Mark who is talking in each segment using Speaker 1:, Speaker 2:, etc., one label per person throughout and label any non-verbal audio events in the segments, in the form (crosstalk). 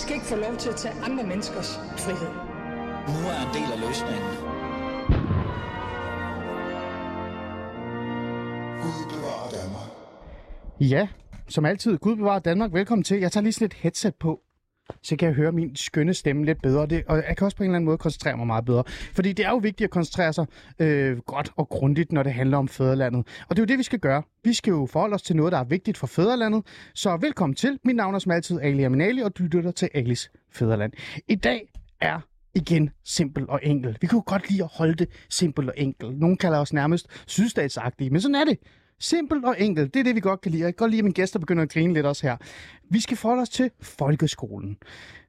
Speaker 1: skal ikke få lov til at tage andre menneskers frihed.
Speaker 2: Nu er en del af løsningen.
Speaker 3: Gud bevarer Danmark.
Speaker 4: Ja, som altid, Gud bevarer Danmark. Velkommen til. Jeg tager lige sådan et headset på, så kan jeg høre min skønne stemme lidt bedre. Det, og jeg kan også på en eller anden måde koncentrere mig meget bedre. Fordi det er jo vigtigt at koncentrere sig øh, godt og grundigt, når det handler om fædrelandet. Og det er jo det, vi skal gøre. Vi skal jo forholde os til noget, der er vigtigt for fædrelandet. Så velkommen til. Mit navn er som altid Ali Aminali, og du lytter til Alis Fædreland. I dag er igen simpel og enkel. Vi kunne godt lide at holde det simpelt og enkelt. Nogle kalder os nærmest sydstatsagtige, men sådan er det. Simpelt og enkelt, det er det, vi godt kan lide. Jeg kan godt lide, at mine gæster begynder at grine lidt også her. Vi skal forholde os til folkeskolen.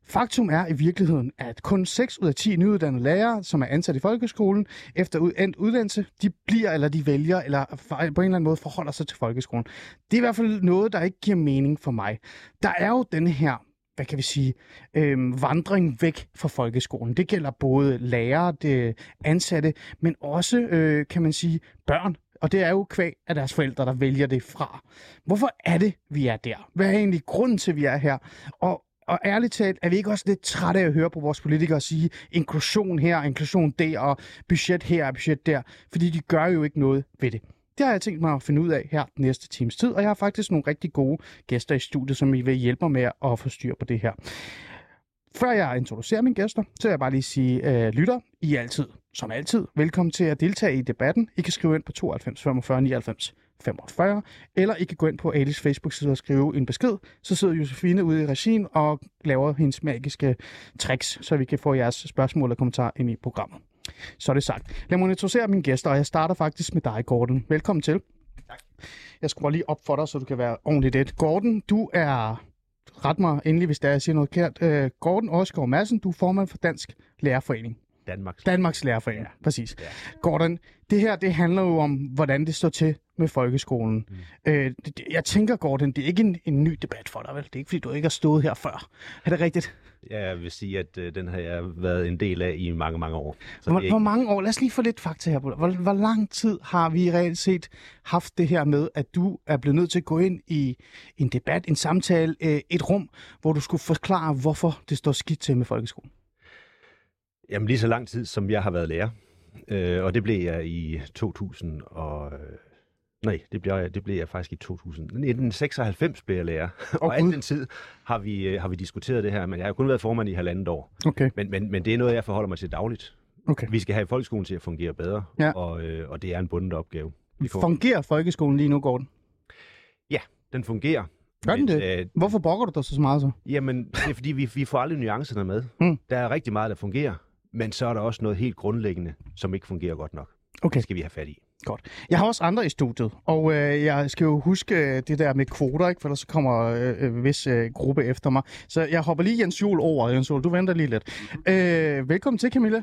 Speaker 4: Faktum er i virkeligheden, at kun 6 ud af 10 nyuddannede lærere, som er ansat i folkeskolen, efter endt uddannelse, de bliver eller de vælger, eller på en eller anden måde forholder sig til folkeskolen. Det er i hvert fald noget, der ikke giver mening for mig. Der er jo den her hvad kan vi sige, øh, vandring væk fra folkeskolen. Det gælder både lærere, det ansatte, men også, øh, kan man sige, børn. Og det er jo kvæg af deres forældre, der vælger det fra. Hvorfor er det, vi er der? Hvad er egentlig grunden til, at vi er her? Og og ærligt talt, er vi ikke også lidt trætte af at høre på vores politikere sige inklusion her, inklusion der, og budget her og budget der, fordi de gør jo ikke noget ved det. Det har jeg tænkt mig at finde ud af her den næste times tid, og jeg har faktisk nogle rigtig gode gæster i studiet, som I vil hjælpe mig med at få styr på det her. Før jeg introducerer mine gæster, så vil jeg bare lige sige, øh, lytter, I er altid, som altid, velkommen til at deltage i debatten. I kan skrive ind på 92 45 99 45, eller I kan gå ind på Alice Facebook-side og skrive en besked. Så sidder Josefine ude i regien og laver hendes magiske tricks, så vi kan få jeres spørgsmål og kommentarer ind i programmet. Så er det sagt. Lad mig introducere mine gæster, og jeg starter faktisk med dig, Gordon. Velkommen til. Tak. Jeg skruer lige op for dig, så du kan være ordentligt det. Gordon, du er... Ret mig endelig, hvis der er, jeg siger noget kært. Uh, Gordon Osgaard Madsen, du er formand for Dansk Lærerforening.
Speaker 5: Danmarks.
Speaker 4: Danmarks Lærerforening, ja. præcis. Ja. Gordon, det her det handler jo om, hvordan det står til med folkeskolen. Mm. Øh, det, jeg tænker, Gordon, det er ikke en, en ny debat for dig, vel? Det er ikke, fordi du ikke har stået her før. Er det rigtigt?
Speaker 5: Ja, jeg vil sige, at øh, den har jeg været en del af i mange, mange år.
Speaker 4: Så hvor, ikke... hvor mange år? Lad os lige få lidt fakta her på hvor, hvor lang tid har vi reelt set haft det her med, at du er blevet nødt til at gå ind i en debat, en samtale, øh, et rum, hvor du skulle forklare, hvorfor det står skidt til med folkeskolen?
Speaker 5: Jamen lige så lang tid, som jeg har været lærer. Øh, og det blev jeg i 2000 og... Nej, det blev, jeg, det blev jeg faktisk i 2000. 1996 blev jeg lærer. Oh, (laughs) og al den tid har vi, øh, har vi diskuteret det her, men jeg har kun været formand i halvandet år.
Speaker 4: Okay.
Speaker 5: Men, men, men det er noget, jeg forholder mig til dagligt.
Speaker 4: Okay.
Speaker 5: Vi skal have folkeskolen til at fungere bedre,
Speaker 4: Ja.
Speaker 5: og, øh, og det er en bundet opgave.
Speaker 4: Fungerer folkeskolen lige nu, Gordon?
Speaker 5: Ja, den fungerer.
Speaker 4: Gør den det?
Speaker 5: Øh,
Speaker 4: Hvorfor brokker du dig så meget så?
Speaker 5: Jamen, det er fordi, vi, vi får aldrig nuancerne med.
Speaker 4: Mm.
Speaker 5: Der er rigtig meget, der fungerer, men så er der også noget helt grundlæggende, som ikke fungerer godt nok.
Speaker 4: Okay.
Speaker 5: Det skal vi have fat i.
Speaker 4: Godt. Jeg har også andre i studiet, og øh, jeg skal jo huske øh, det der med kvoter, ikke? for ellers så kommer øh, øh, vis øh, gruppe efter mig. Så jeg hopper lige Jens Jul over. Jens Jul, du venter lige lidt. Øh, velkommen til, Camilla.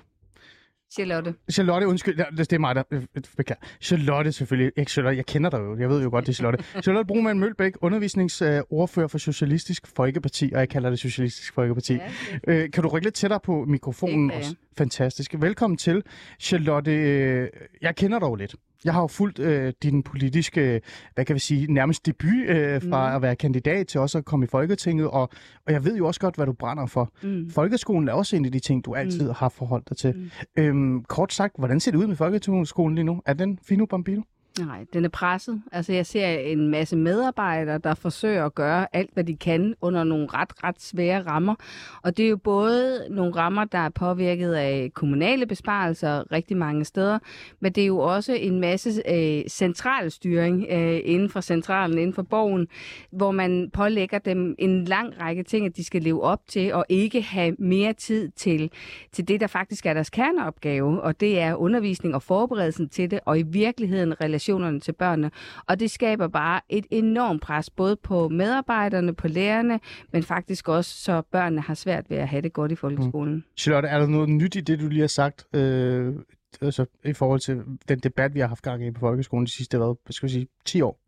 Speaker 6: Charlotte.
Speaker 4: Charlotte, undskyld, ja, det er mig, der øh, beklager. Charlotte selvfølgelig, ikke Charlotte, jeg kender dig jo, jeg ved jo godt, det er Charlotte. (laughs) Charlotte Broman Mølbæk, undervisningsordfører for Socialistisk Folkeparti, og jeg kalder det Socialistisk Folkeparti.
Speaker 6: Ja,
Speaker 4: Øh, kan du rykke lidt tættere på mikrofonen
Speaker 6: Det kan
Speaker 4: også? Fantastisk. Velkommen til, Charlotte. Øh, jeg kender dig jo lidt. Jeg har jo fulgt øh, din politiske, hvad kan vi sige, nærmest debut øh, fra
Speaker 6: Mm.
Speaker 4: at være kandidat til også at komme i Folketinget, og, og jeg ved jo også godt, hvad du brænder for.
Speaker 6: Mm.
Speaker 4: Folkeskolen er også en af de ting, du altid mm. har forholdt dig til. Mm. Øhm, kort sagt, hvordan ser det ud med folkeskolen lige nu? Er den fino bambino?
Speaker 6: Nej, den er presset. Altså, jeg ser en masse medarbejdere, der forsøger at gøre alt, hvad de kan under nogle ret, ret svære rammer. Og det er jo både nogle rammer, der er påvirket af kommunale besparelser rigtig mange steder, men det er jo også en masse øh, central styring øh, inden for centralen, inden for borgen, hvor man pålægger dem en lang række ting, at de skal leve op til, og ikke have mere tid til, til det, der faktisk er deres kerneopgave, og det er undervisning og forberedelsen til det, og i virkeligheden relationerne til børnene. Og det skaber bare et enormt pres, både på medarbejderne, på lærerne, men faktisk også, så børnene har svært ved at have det godt i folkeskolen. Mm.
Speaker 4: Charlotte, er der noget nyt i det, du lige har sagt, øh, altså, i forhold til den debat, vi har haft gang i på folkeskolen de sidste, hvad, skal vi sige, 10 år?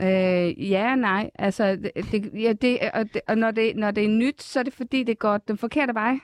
Speaker 6: Øh, ja nej. Altså, det, det, ja, det, og, det, og når, det, når det er nyt, så er det fordi, det går den forkerte vej.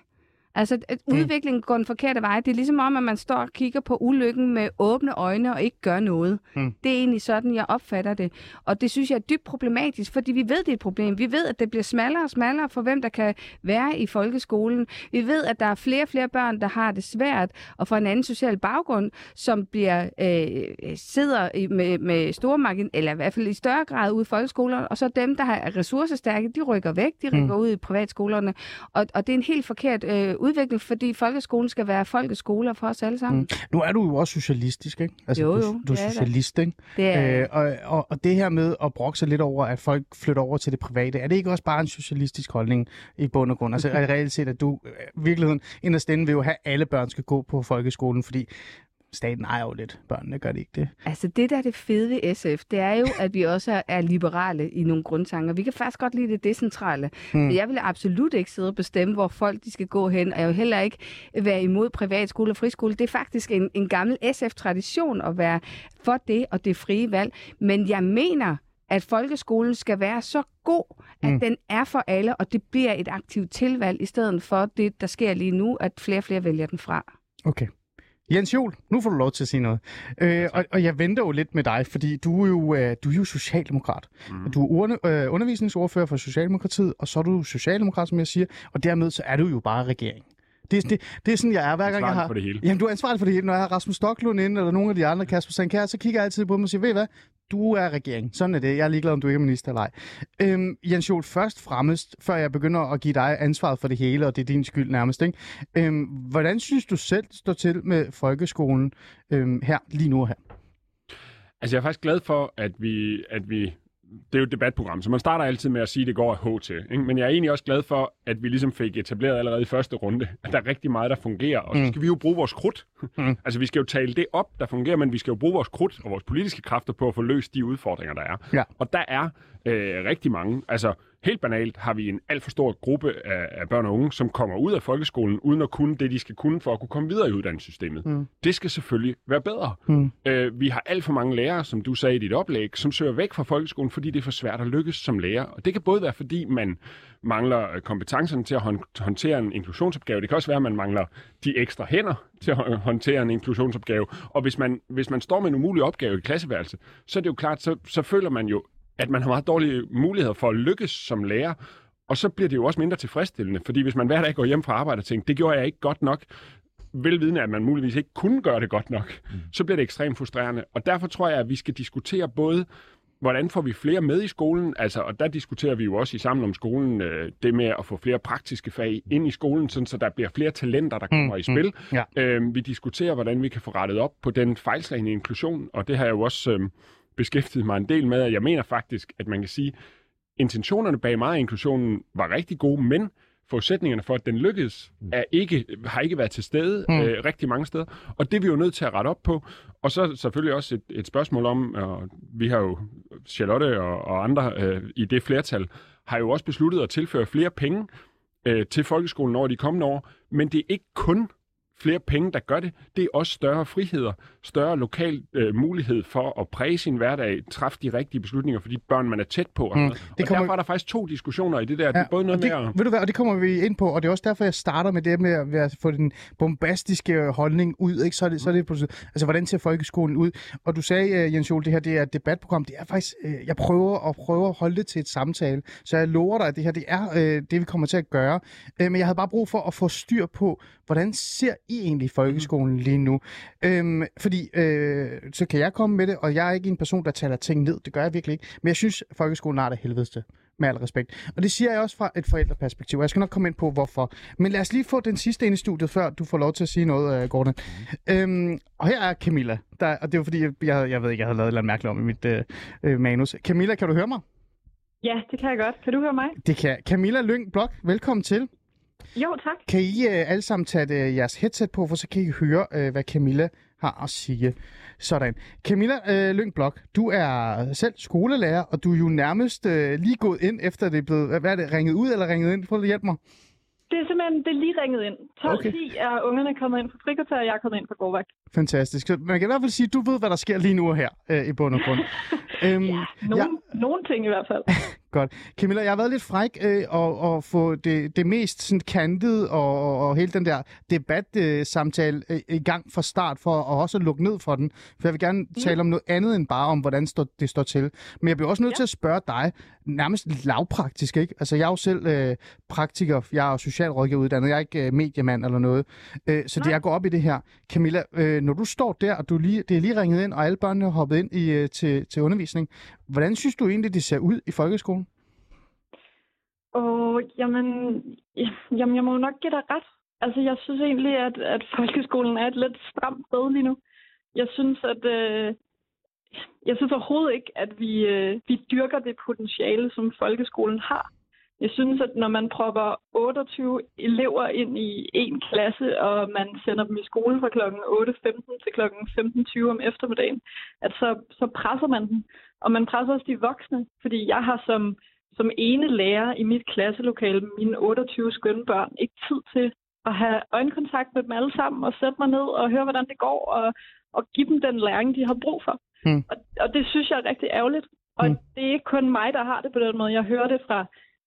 Speaker 6: Altså, at udviklingen går den forkerte vej. Det er ligesom om, at man står og kigger på ulykken med åbne øjne og ikke gør noget.
Speaker 4: Mm.
Speaker 6: Det er egentlig sådan, jeg opfatter det. Og det synes jeg er dybt problematisk, fordi vi ved, det er et problem. Vi ved, at det bliver smallere og smallere for, hvem der kan være i folkeskolen. Vi ved, at der er flere og flere børn, der har det svært og får en anden social baggrund, som bliver øh, sidder i, med, med store margin, eller i hvert fald i større grad ude i folkeskolerne, og så dem, der har ressourcestærke, de rykker væk, de rykker mm. ud i privatskolerne. Og, og det er en helt forkert øh, udvikling, fordi folkeskolen skal være folkeskoler for os alle sammen. Mm.
Speaker 4: Nu er du jo også socialistisk, ikke? Altså,
Speaker 6: Jo,
Speaker 4: du,
Speaker 6: jo,
Speaker 4: du
Speaker 6: det er da.
Speaker 4: socialist, ikke?
Speaker 6: Det er,
Speaker 4: Øh, og, og, og det her med at brokke sig lidt over, at folk flytter over til det private, er det ikke også bare en socialistisk holdning i bund og grund? Altså (laughs) reelt set, at du øh, i virkeligheden inderst inde vil jo have, at alle børn skal gå på folkeskolen, fordi staten ejer jo lidt børnene, gør det ikke det?
Speaker 6: Altså det, der er det fede ved SF, det er jo, at vi også er- er liberale i nogle grundtanker. Vi kan faktisk godt lide det decentrale.
Speaker 4: Hmm.
Speaker 6: Mm. Jeg vil absolut ikke sidde og bestemme, hvor folk de skal gå hen, og jeg vil heller ikke være imod privatskole og friskole. Det er faktisk en, en gammel SF-tradition at være for det og det frie valg. Men jeg mener, at folkeskolen skal være så god, at
Speaker 4: mm.
Speaker 6: den er for alle, og det bliver et aktivt tilvalg, i stedet for det, der sker lige nu, at flere og flere vælger den fra.
Speaker 4: Okay. Jens Jol, nu får du lov til at sige noget. Øh, og, og jeg venter jo lidt med dig, fordi du er jo, øh, du er jo socialdemokrat. Mm. Du er urne, øh, undervisningsordfører for Socialdemokratiet, og så er du socialdemokrat, som jeg siger, og dermed så er du jo bare regering. Det, det, det er sådan, jeg er hver gang, jeg har...
Speaker 7: for det hele.
Speaker 4: Jamen, du er ansvarlig for det hele. Når jeg har Rasmus Stocklund inde, eller nogle af de andre, Kasper Sankær, så kigger jeg altid på dem og siger, ved I hvad? Du er regering. Sådan er det. Jeg er ligeglad, om du ikke er minister eller ej. Øhm, Jens Jol, først fremmest, før jeg begynder at give dig ansvaret for det hele, og det er din skyld nærmest, ikke? Øhm, hvordan synes du selv står til med folkeskolen øhm, her, lige nu og her?
Speaker 7: Altså, jeg er faktisk glad for, at vi, at vi det er jo et debatprogram, så man starter altid med at sige, at det går af H til. Ikke? Men jeg er egentlig også glad for, at vi ligesom fik etableret allerede i første runde, at der er rigtig meget, der fungerer. Og så skal vi jo bruge vores krudt.
Speaker 4: Mm. (laughs)
Speaker 7: altså, vi skal jo tale det op, der fungerer, men vi skal jo bruge vores krudt og vores politiske kræfter på at få løst de udfordringer, der er.
Speaker 4: Ja.
Speaker 7: Og der er øh, rigtig mange. Altså, helt banalt har vi en alt for stor gruppe af, af børn og unge, som kommer ud af folkeskolen, uden at kunne det, de skal kunne for at kunne komme videre i uddannelsessystemet.
Speaker 4: Mm.
Speaker 7: Det skal selvfølgelig være bedre.
Speaker 4: Mm.
Speaker 7: Øh, vi har alt for mange lærere, som du sagde i dit oplæg, som søger væk fra folkeskolen, fordi det er for svært at lykkes som lærer. Og det kan både være, fordi man mangler øh, kompetencerne til at hånd- håndtere en inklusionsopgave. Det kan også være, at man mangler de ekstra hænder til at hå- håndtere en inklusionsopgave. Og hvis man, hvis man står med en umulig opgave i klasseværelse, så er det jo klart, så, så føler man jo, at man har meget dårlige muligheder for at lykkes som lærer. Og så bliver det jo også mindre tilfredsstillende, fordi hvis man hver dag går hjem fra arbejde og tænker, det gjorde jeg ikke godt nok, velvidende, at man muligvis ikke kunne gøre det godt nok, mm. så bliver det ekstremt frustrerende. Og derfor tror jeg, at vi skal diskutere både, hvordan får vi flere med i skolen, altså, og der diskuterer vi jo også i Sammen om skolen, øh, det med at få flere praktiske fag ind i skolen, sådan, så der bliver flere talenter, der kommer mm. i spil.
Speaker 4: Ja.
Speaker 7: Øh, vi diskuterer, hvordan vi kan få rettet op på den fejlslagende inklusion, og det har jeg jo også øh, beskæftiget mig en del med, og jeg mener faktisk, at man kan sige, intentionerne bag meget inklusionen var rigtig gode, men forudsætningerne for, at den lykkedes, er ikke, har ikke været til stede
Speaker 4: Mm.
Speaker 7: mm. øh, rigtig mange steder. Og det er vi jo nødt til at rette op på. Og så selvfølgelig også et, et spørgsmål om, og vi har jo, Charlotte og, og andre øh, i det flertal, har jo også besluttet at tilføre flere penge øh, til folkeskolen over de kommende år. Men det er ikke kun flere penge, der gør det. Det er også større friheder, større lokal øh, mulighed for at præge sin hverdag, træffe de rigtige beslutninger for de børn, man er tæt på. Og,
Speaker 4: Mm. Det
Speaker 7: og
Speaker 4: kommer-
Speaker 7: derfor er der faktisk to diskussioner i det der. Ja, det er både
Speaker 4: og
Speaker 7: noget
Speaker 4: det,
Speaker 7: at...
Speaker 4: ved du hvad, og det kommer vi ind på, og det er også derfor, jeg starter med det med at, få den bombastiske holdning ud, ikke? Så er det, så er det altså, hvordan ser folkeskolen ud? Og du sagde, uh, Jens Jol, det her det er et debatprogram, det er faktisk, uh, jeg prøver at prøve at holde det til et samtale, så jeg lover dig, at det her, det er uh, det, vi kommer til at gøre. Uh, men jeg havde bare brug for at få styr på, hvordan ser I egentlig folkeskolen lige nu? Um, fordi, uh, så kan jeg komme med det, og jeg er ikke en person, der taler ting ned, det gør jeg virkelig ikke, men jeg synes, folkeskolen er det helvedeste med al respekt. Og det siger jeg også fra et forældreperspektiv, og jeg skal nok komme ind på, hvorfor. Men lad os lige få den sidste ind i studiet, før du får lov til at sige noget, uh, Gordon. Mm. Øhm, og her er Camilla, der, og det var fordi, jeg, jeg, jeg ved ikke, jeg havde lavet et eller andet mærkeligt om i mit øh, øh, manus. Camilla, kan du høre mig?
Speaker 8: Ja, det kan jeg godt. Kan du høre mig?
Speaker 4: Det kan. Camilla Lyng Blok, velkommen til.
Speaker 8: Jo, tak.
Speaker 4: Kan I øh, alle sammen tage øh, jeres headset på, for så kan I høre, øh, hvad Camilla har at sige. Sådan. Camilla øh, Lyng Blok, du er selv skolelærer, og du er jo nærmest øh, lige gået ind, efter det er blevet, hvad er det, ringet ud eller ringet ind? Prøv at hjælpe mig.
Speaker 8: Det er simpelthen det er lige ringet ind. 12.10
Speaker 4: Okay.
Speaker 8: er ungerne kommet ind på frikvarter, og jeg er kommet ind på gårdvagt.
Speaker 4: Fantastisk. Så man kan i hvert fald sige, at du ved, hvad der sker lige nu og her øh, i bund og grund. (laughs) øhm,
Speaker 8: Nogle, ja. nogle ting i hvert fald. (laughs)
Speaker 4: Godt. Camilla, jeg har været lidt fræk øh, og, og få det, det mest sådan kantet og, og, og hele den der debat-samtale øh, i gang fra start, for at også lukke ned for den. For jeg vil gerne
Speaker 8: Mm.
Speaker 4: tale om noget andet end bare om, hvordan stå, det står til. Men jeg bliver også nødt
Speaker 8: Ja.
Speaker 4: til at spørge dig, nærmest lavpraktisk, ikke? Altså, jeg er jo selv øh, praktiker, jeg er jo socialrådgiver uddannet, jeg er ikke øh, mediemand eller noget. Øh, så det,
Speaker 8: Nej.
Speaker 4: jeg går op i det her. Camilla, øh, når du står der, og du lige, det er lige ringet ind, og alle børnene har hoppet ind i, øh, til, til undervisning, hvordan synes du egentlig, det ser ud i folkeskolen?
Speaker 8: Og jamen, jamen, jeg må jo nok give dig ret. Altså, jeg synes egentlig, at, at folkeskolen er et lidt stramt sted lige nu. Jeg synes, at øh, jeg synes overhovedet ikke, at vi, øh, vi dyrker det potentiale, som folkeskolen har. Jeg synes, at når man propper 28 elever ind i en klasse, og man sender dem i skole fra kl. 8.15 til kl. 15.20 om eftermiddagen, at så, så presser man dem. Og man presser også de voksne, fordi jeg har som, som ene lærer i mit klasselokale med mine 28 skønne børn ikke tid til at have øjenkontakt med dem alle sammen og sætte mig ned og høre, hvordan det går, og, og give dem den læring, de har brug for.
Speaker 4: Hmm.
Speaker 8: Og, og det synes jeg er rigtig ærgerligt. Og
Speaker 4: Hmm.
Speaker 8: det er ikke kun mig, der har det på den måde. Jeg hører det fra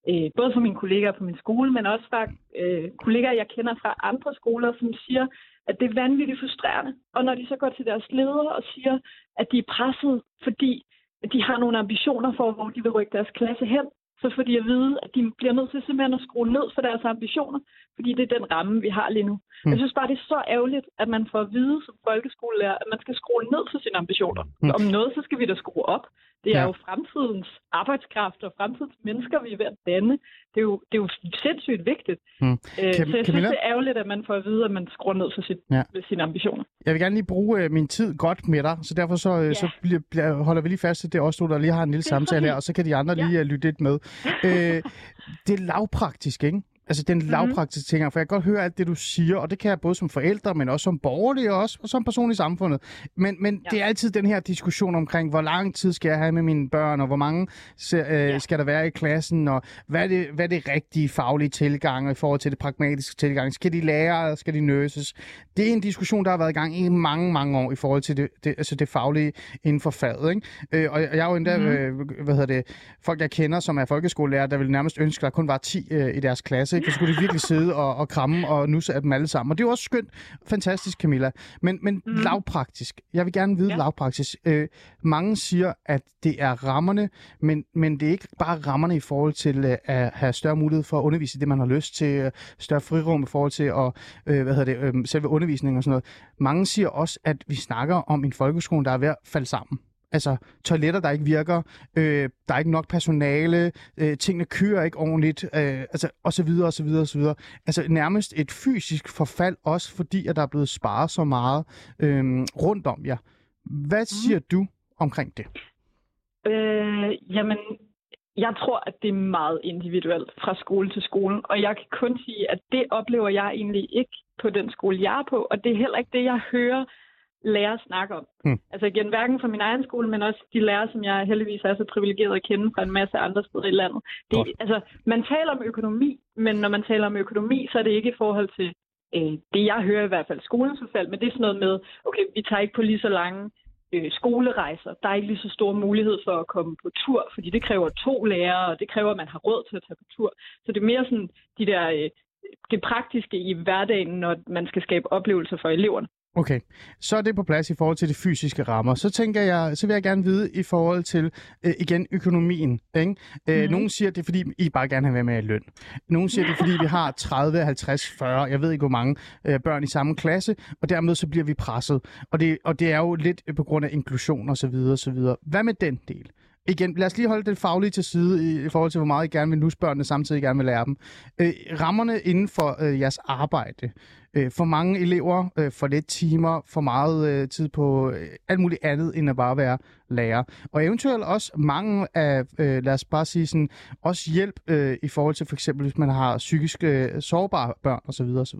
Speaker 8: øh, både fra mine kollegaer på min skole, men også fra øh, kollegaer, jeg kender fra andre skoler, som siger, at det er vanvittigt frustrerende. Og når de så går til deres ledere og siger, at de er presset, fordi de har nogle ambitioner for, hvor de vil rykke deres klasse hen, så får de at vide, at de bliver nødt til simpelthen at skrue ned for deres ambitioner, fordi det er den ramme, vi har lige nu.
Speaker 4: Mm.
Speaker 8: Jeg synes bare, det er så ærgerligt, at man får at vide som folkeskolelærer, at man skal skrue ned for sine ambitioner.
Speaker 4: Mm.
Speaker 8: Om noget, så skal vi da skrue op. Det er
Speaker 4: Ja.
Speaker 8: jo fremtidens arbejdskraft og fremtidens mennesker, vi er ved at danne. Det er jo, det er jo sindssygt vigtigt.
Speaker 4: Mm.
Speaker 8: Øh, så jeg synes, det er ærgerligt, at man får at vide, at man skruer ned for sit,
Speaker 4: Ja.
Speaker 8: sine ambitioner.
Speaker 4: Jeg vil gerne lige bruge øh, min tid godt med dig, så derfor så, øh,
Speaker 8: Ja.
Speaker 4: så bliver, bliver, holder vi lige fast til det også du, der lige har en lille samtale her, og så kan de andre
Speaker 8: Ja.
Speaker 4: lige uh, lytte lidt med. øh, det er lavpraktisk, ikke? Altså den
Speaker 8: Mhm.
Speaker 4: lavpraktiske ting, for jeg kan godt høre alt det, du siger, og det kan jeg både som forældre, men også som borgerlig, og også og som person i samfundet. Men, men
Speaker 8: Ja.
Speaker 4: det er altid den her diskussion omkring, hvor lang tid skal jeg have med mine børn, og hvor mange øh,
Speaker 8: Ja.
Speaker 4: skal der være i klassen, og hvad er, det, hvad er det rigtige faglige tilgang i forhold til det pragmatiske tilgang? Skal de lære, eller skal de nøses? Det er en diskussion, der har været i gang i mange, mange år i forhold til det, det, altså det faglige inden for faget. Ikke? Øh, og jeg er jo endda,
Speaker 8: Mhm.
Speaker 4: øh, hvad hedder det, folk jeg kender, som er folkeskolelærer, der vil nærmest ønske, at der kun var 10 øh, i deres klasse. Ikke? For så skulle de virkelig sidde og, og kramme og nusse af dem alle sammen. Og det er jo også skønt. Fantastisk, Camilla. Men, men
Speaker 8: Mhm.
Speaker 4: lavpraktisk. Jeg vil gerne vide
Speaker 8: Ja.
Speaker 4: lavpraktisk. Øh, mange siger, at det er rammerne, men, men det er ikke bare rammerne i forhold til øh, at have større mulighed for at undervise det, man har lyst til, øh, større frirum i forhold til at, øh, hvad hedder det, øh, selve undervisningen og sådan noget. Mange siger også, at vi snakker om en folkeskole, der er ved at falde sammen. Altså toiletter, der ikke virker, øh, der er ikke nok personale, øh, tingene kører ikke ordentligt, øh, altså, og så videre, og så videre, og så videre. Altså nærmest et fysisk forfald, også fordi, at der er blevet sparet så meget øh, rundt om jer. Hvad siger du omkring det?
Speaker 8: Øh, jamen, jeg tror, at det er meget individuelt fra skole til skole, og jeg kan kun sige, at det oplever jeg egentlig ikke på den skole, jeg er på, og det er heller ikke det, jeg hører lærere snakke om.
Speaker 4: Hmm.
Speaker 8: Altså igen, hverken fra min egen skole, men også de lærere, som jeg heldigvis er så privilegeret at kende fra en masse andre steder i landet. Det,
Speaker 4: Godt.
Speaker 8: altså, man taler om økonomi, men når man taler om økonomi, så er det ikke i forhold til øh, det, jeg hører i hvert fald skolens udfald, men det er sådan noget med, okay, vi tager ikke på lige så lange øh, skolerejser. Der er ikke lige så stor mulighed for at komme på tur, fordi det kræver to lærere, og det kræver, at man har råd til at tage på tur. Så det er mere sådan de der, øh, det praktiske i hverdagen, når man skal skabe oplevelser for eleverne.
Speaker 4: Okay, så er det på plads i forhold til de fysiske rammer. Så tænker jeg, så vil jeg gerne vide i forhold til, øh, igen, økonomien. Ikke? Øh,
Speaker 8: Mhm.
Speaker 4: Nogle siger, det er fordi, I bare gerne vil være med i løn. Nogle siger, det er fordi, vi har 30, 50, 40, jeg ved ikke hvor mange øh, børn i samme klasse, og dermed så bliver vi presset. Og det, og det er jo lidt på grund af inklusion og så videre, og så videre. Hvad med den del? Igen, lad os lige holde det faglige til side i, i forhold til, hvor meget I gerne vil nusse børnene, samtidig gerne vil lære dem. Øh, rammerne inden for øh, jeres arbejde. Øh, for mange elever, øh, for lidt timer, for meget øh, tid på øh, alt muligt andet, end at bare være lærer. Og eventuelt også mange af, øh, lad os bare sige sådan, også hjælp øh, i forhold til for eksempel, hvis man har psykisk øh, sårbare børn osv. osv.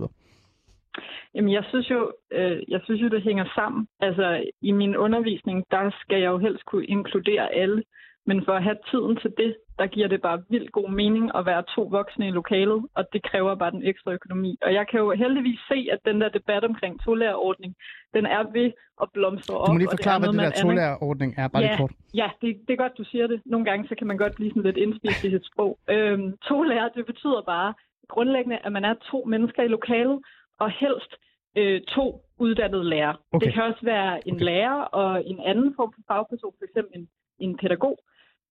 Speaker 8: Jamen, jeg synes jo, øh, jeg synes jo, det hænger sammen. Altså, i min undervisning, der skal jeg jo helst kunne inkludere alle. Men for at have tiden til det, der giver det bare vildt god mening at være to voksne i lokalet, og det kræver bare den ekstra økonomi. Og jeg kan jo heldigvis se, at den der debat omkring tolærerordning, den er ved at blomstre op.
Speaker 4: Du må lige forklare, hvad det der tolærerordning er, bare
Speaker 8: ja,
Speaker 4: kort.
Speaker 8: Ja, det, det er godt, du siger det. Nogle gange så kan man godt blive sådan lidt indspist i sit sprog. Øhm, to lærer, det betyder bare grundlæggende, at man er to mennesker i lokalet, og helst øh, to uddannede lærere.
Speaker 4: Okay.
Speaker 8: Det kan også være en
Speaker 4: Okay.
Speaker 8: lærer og en anden form for fagperson, f.eks. En, en pædagog.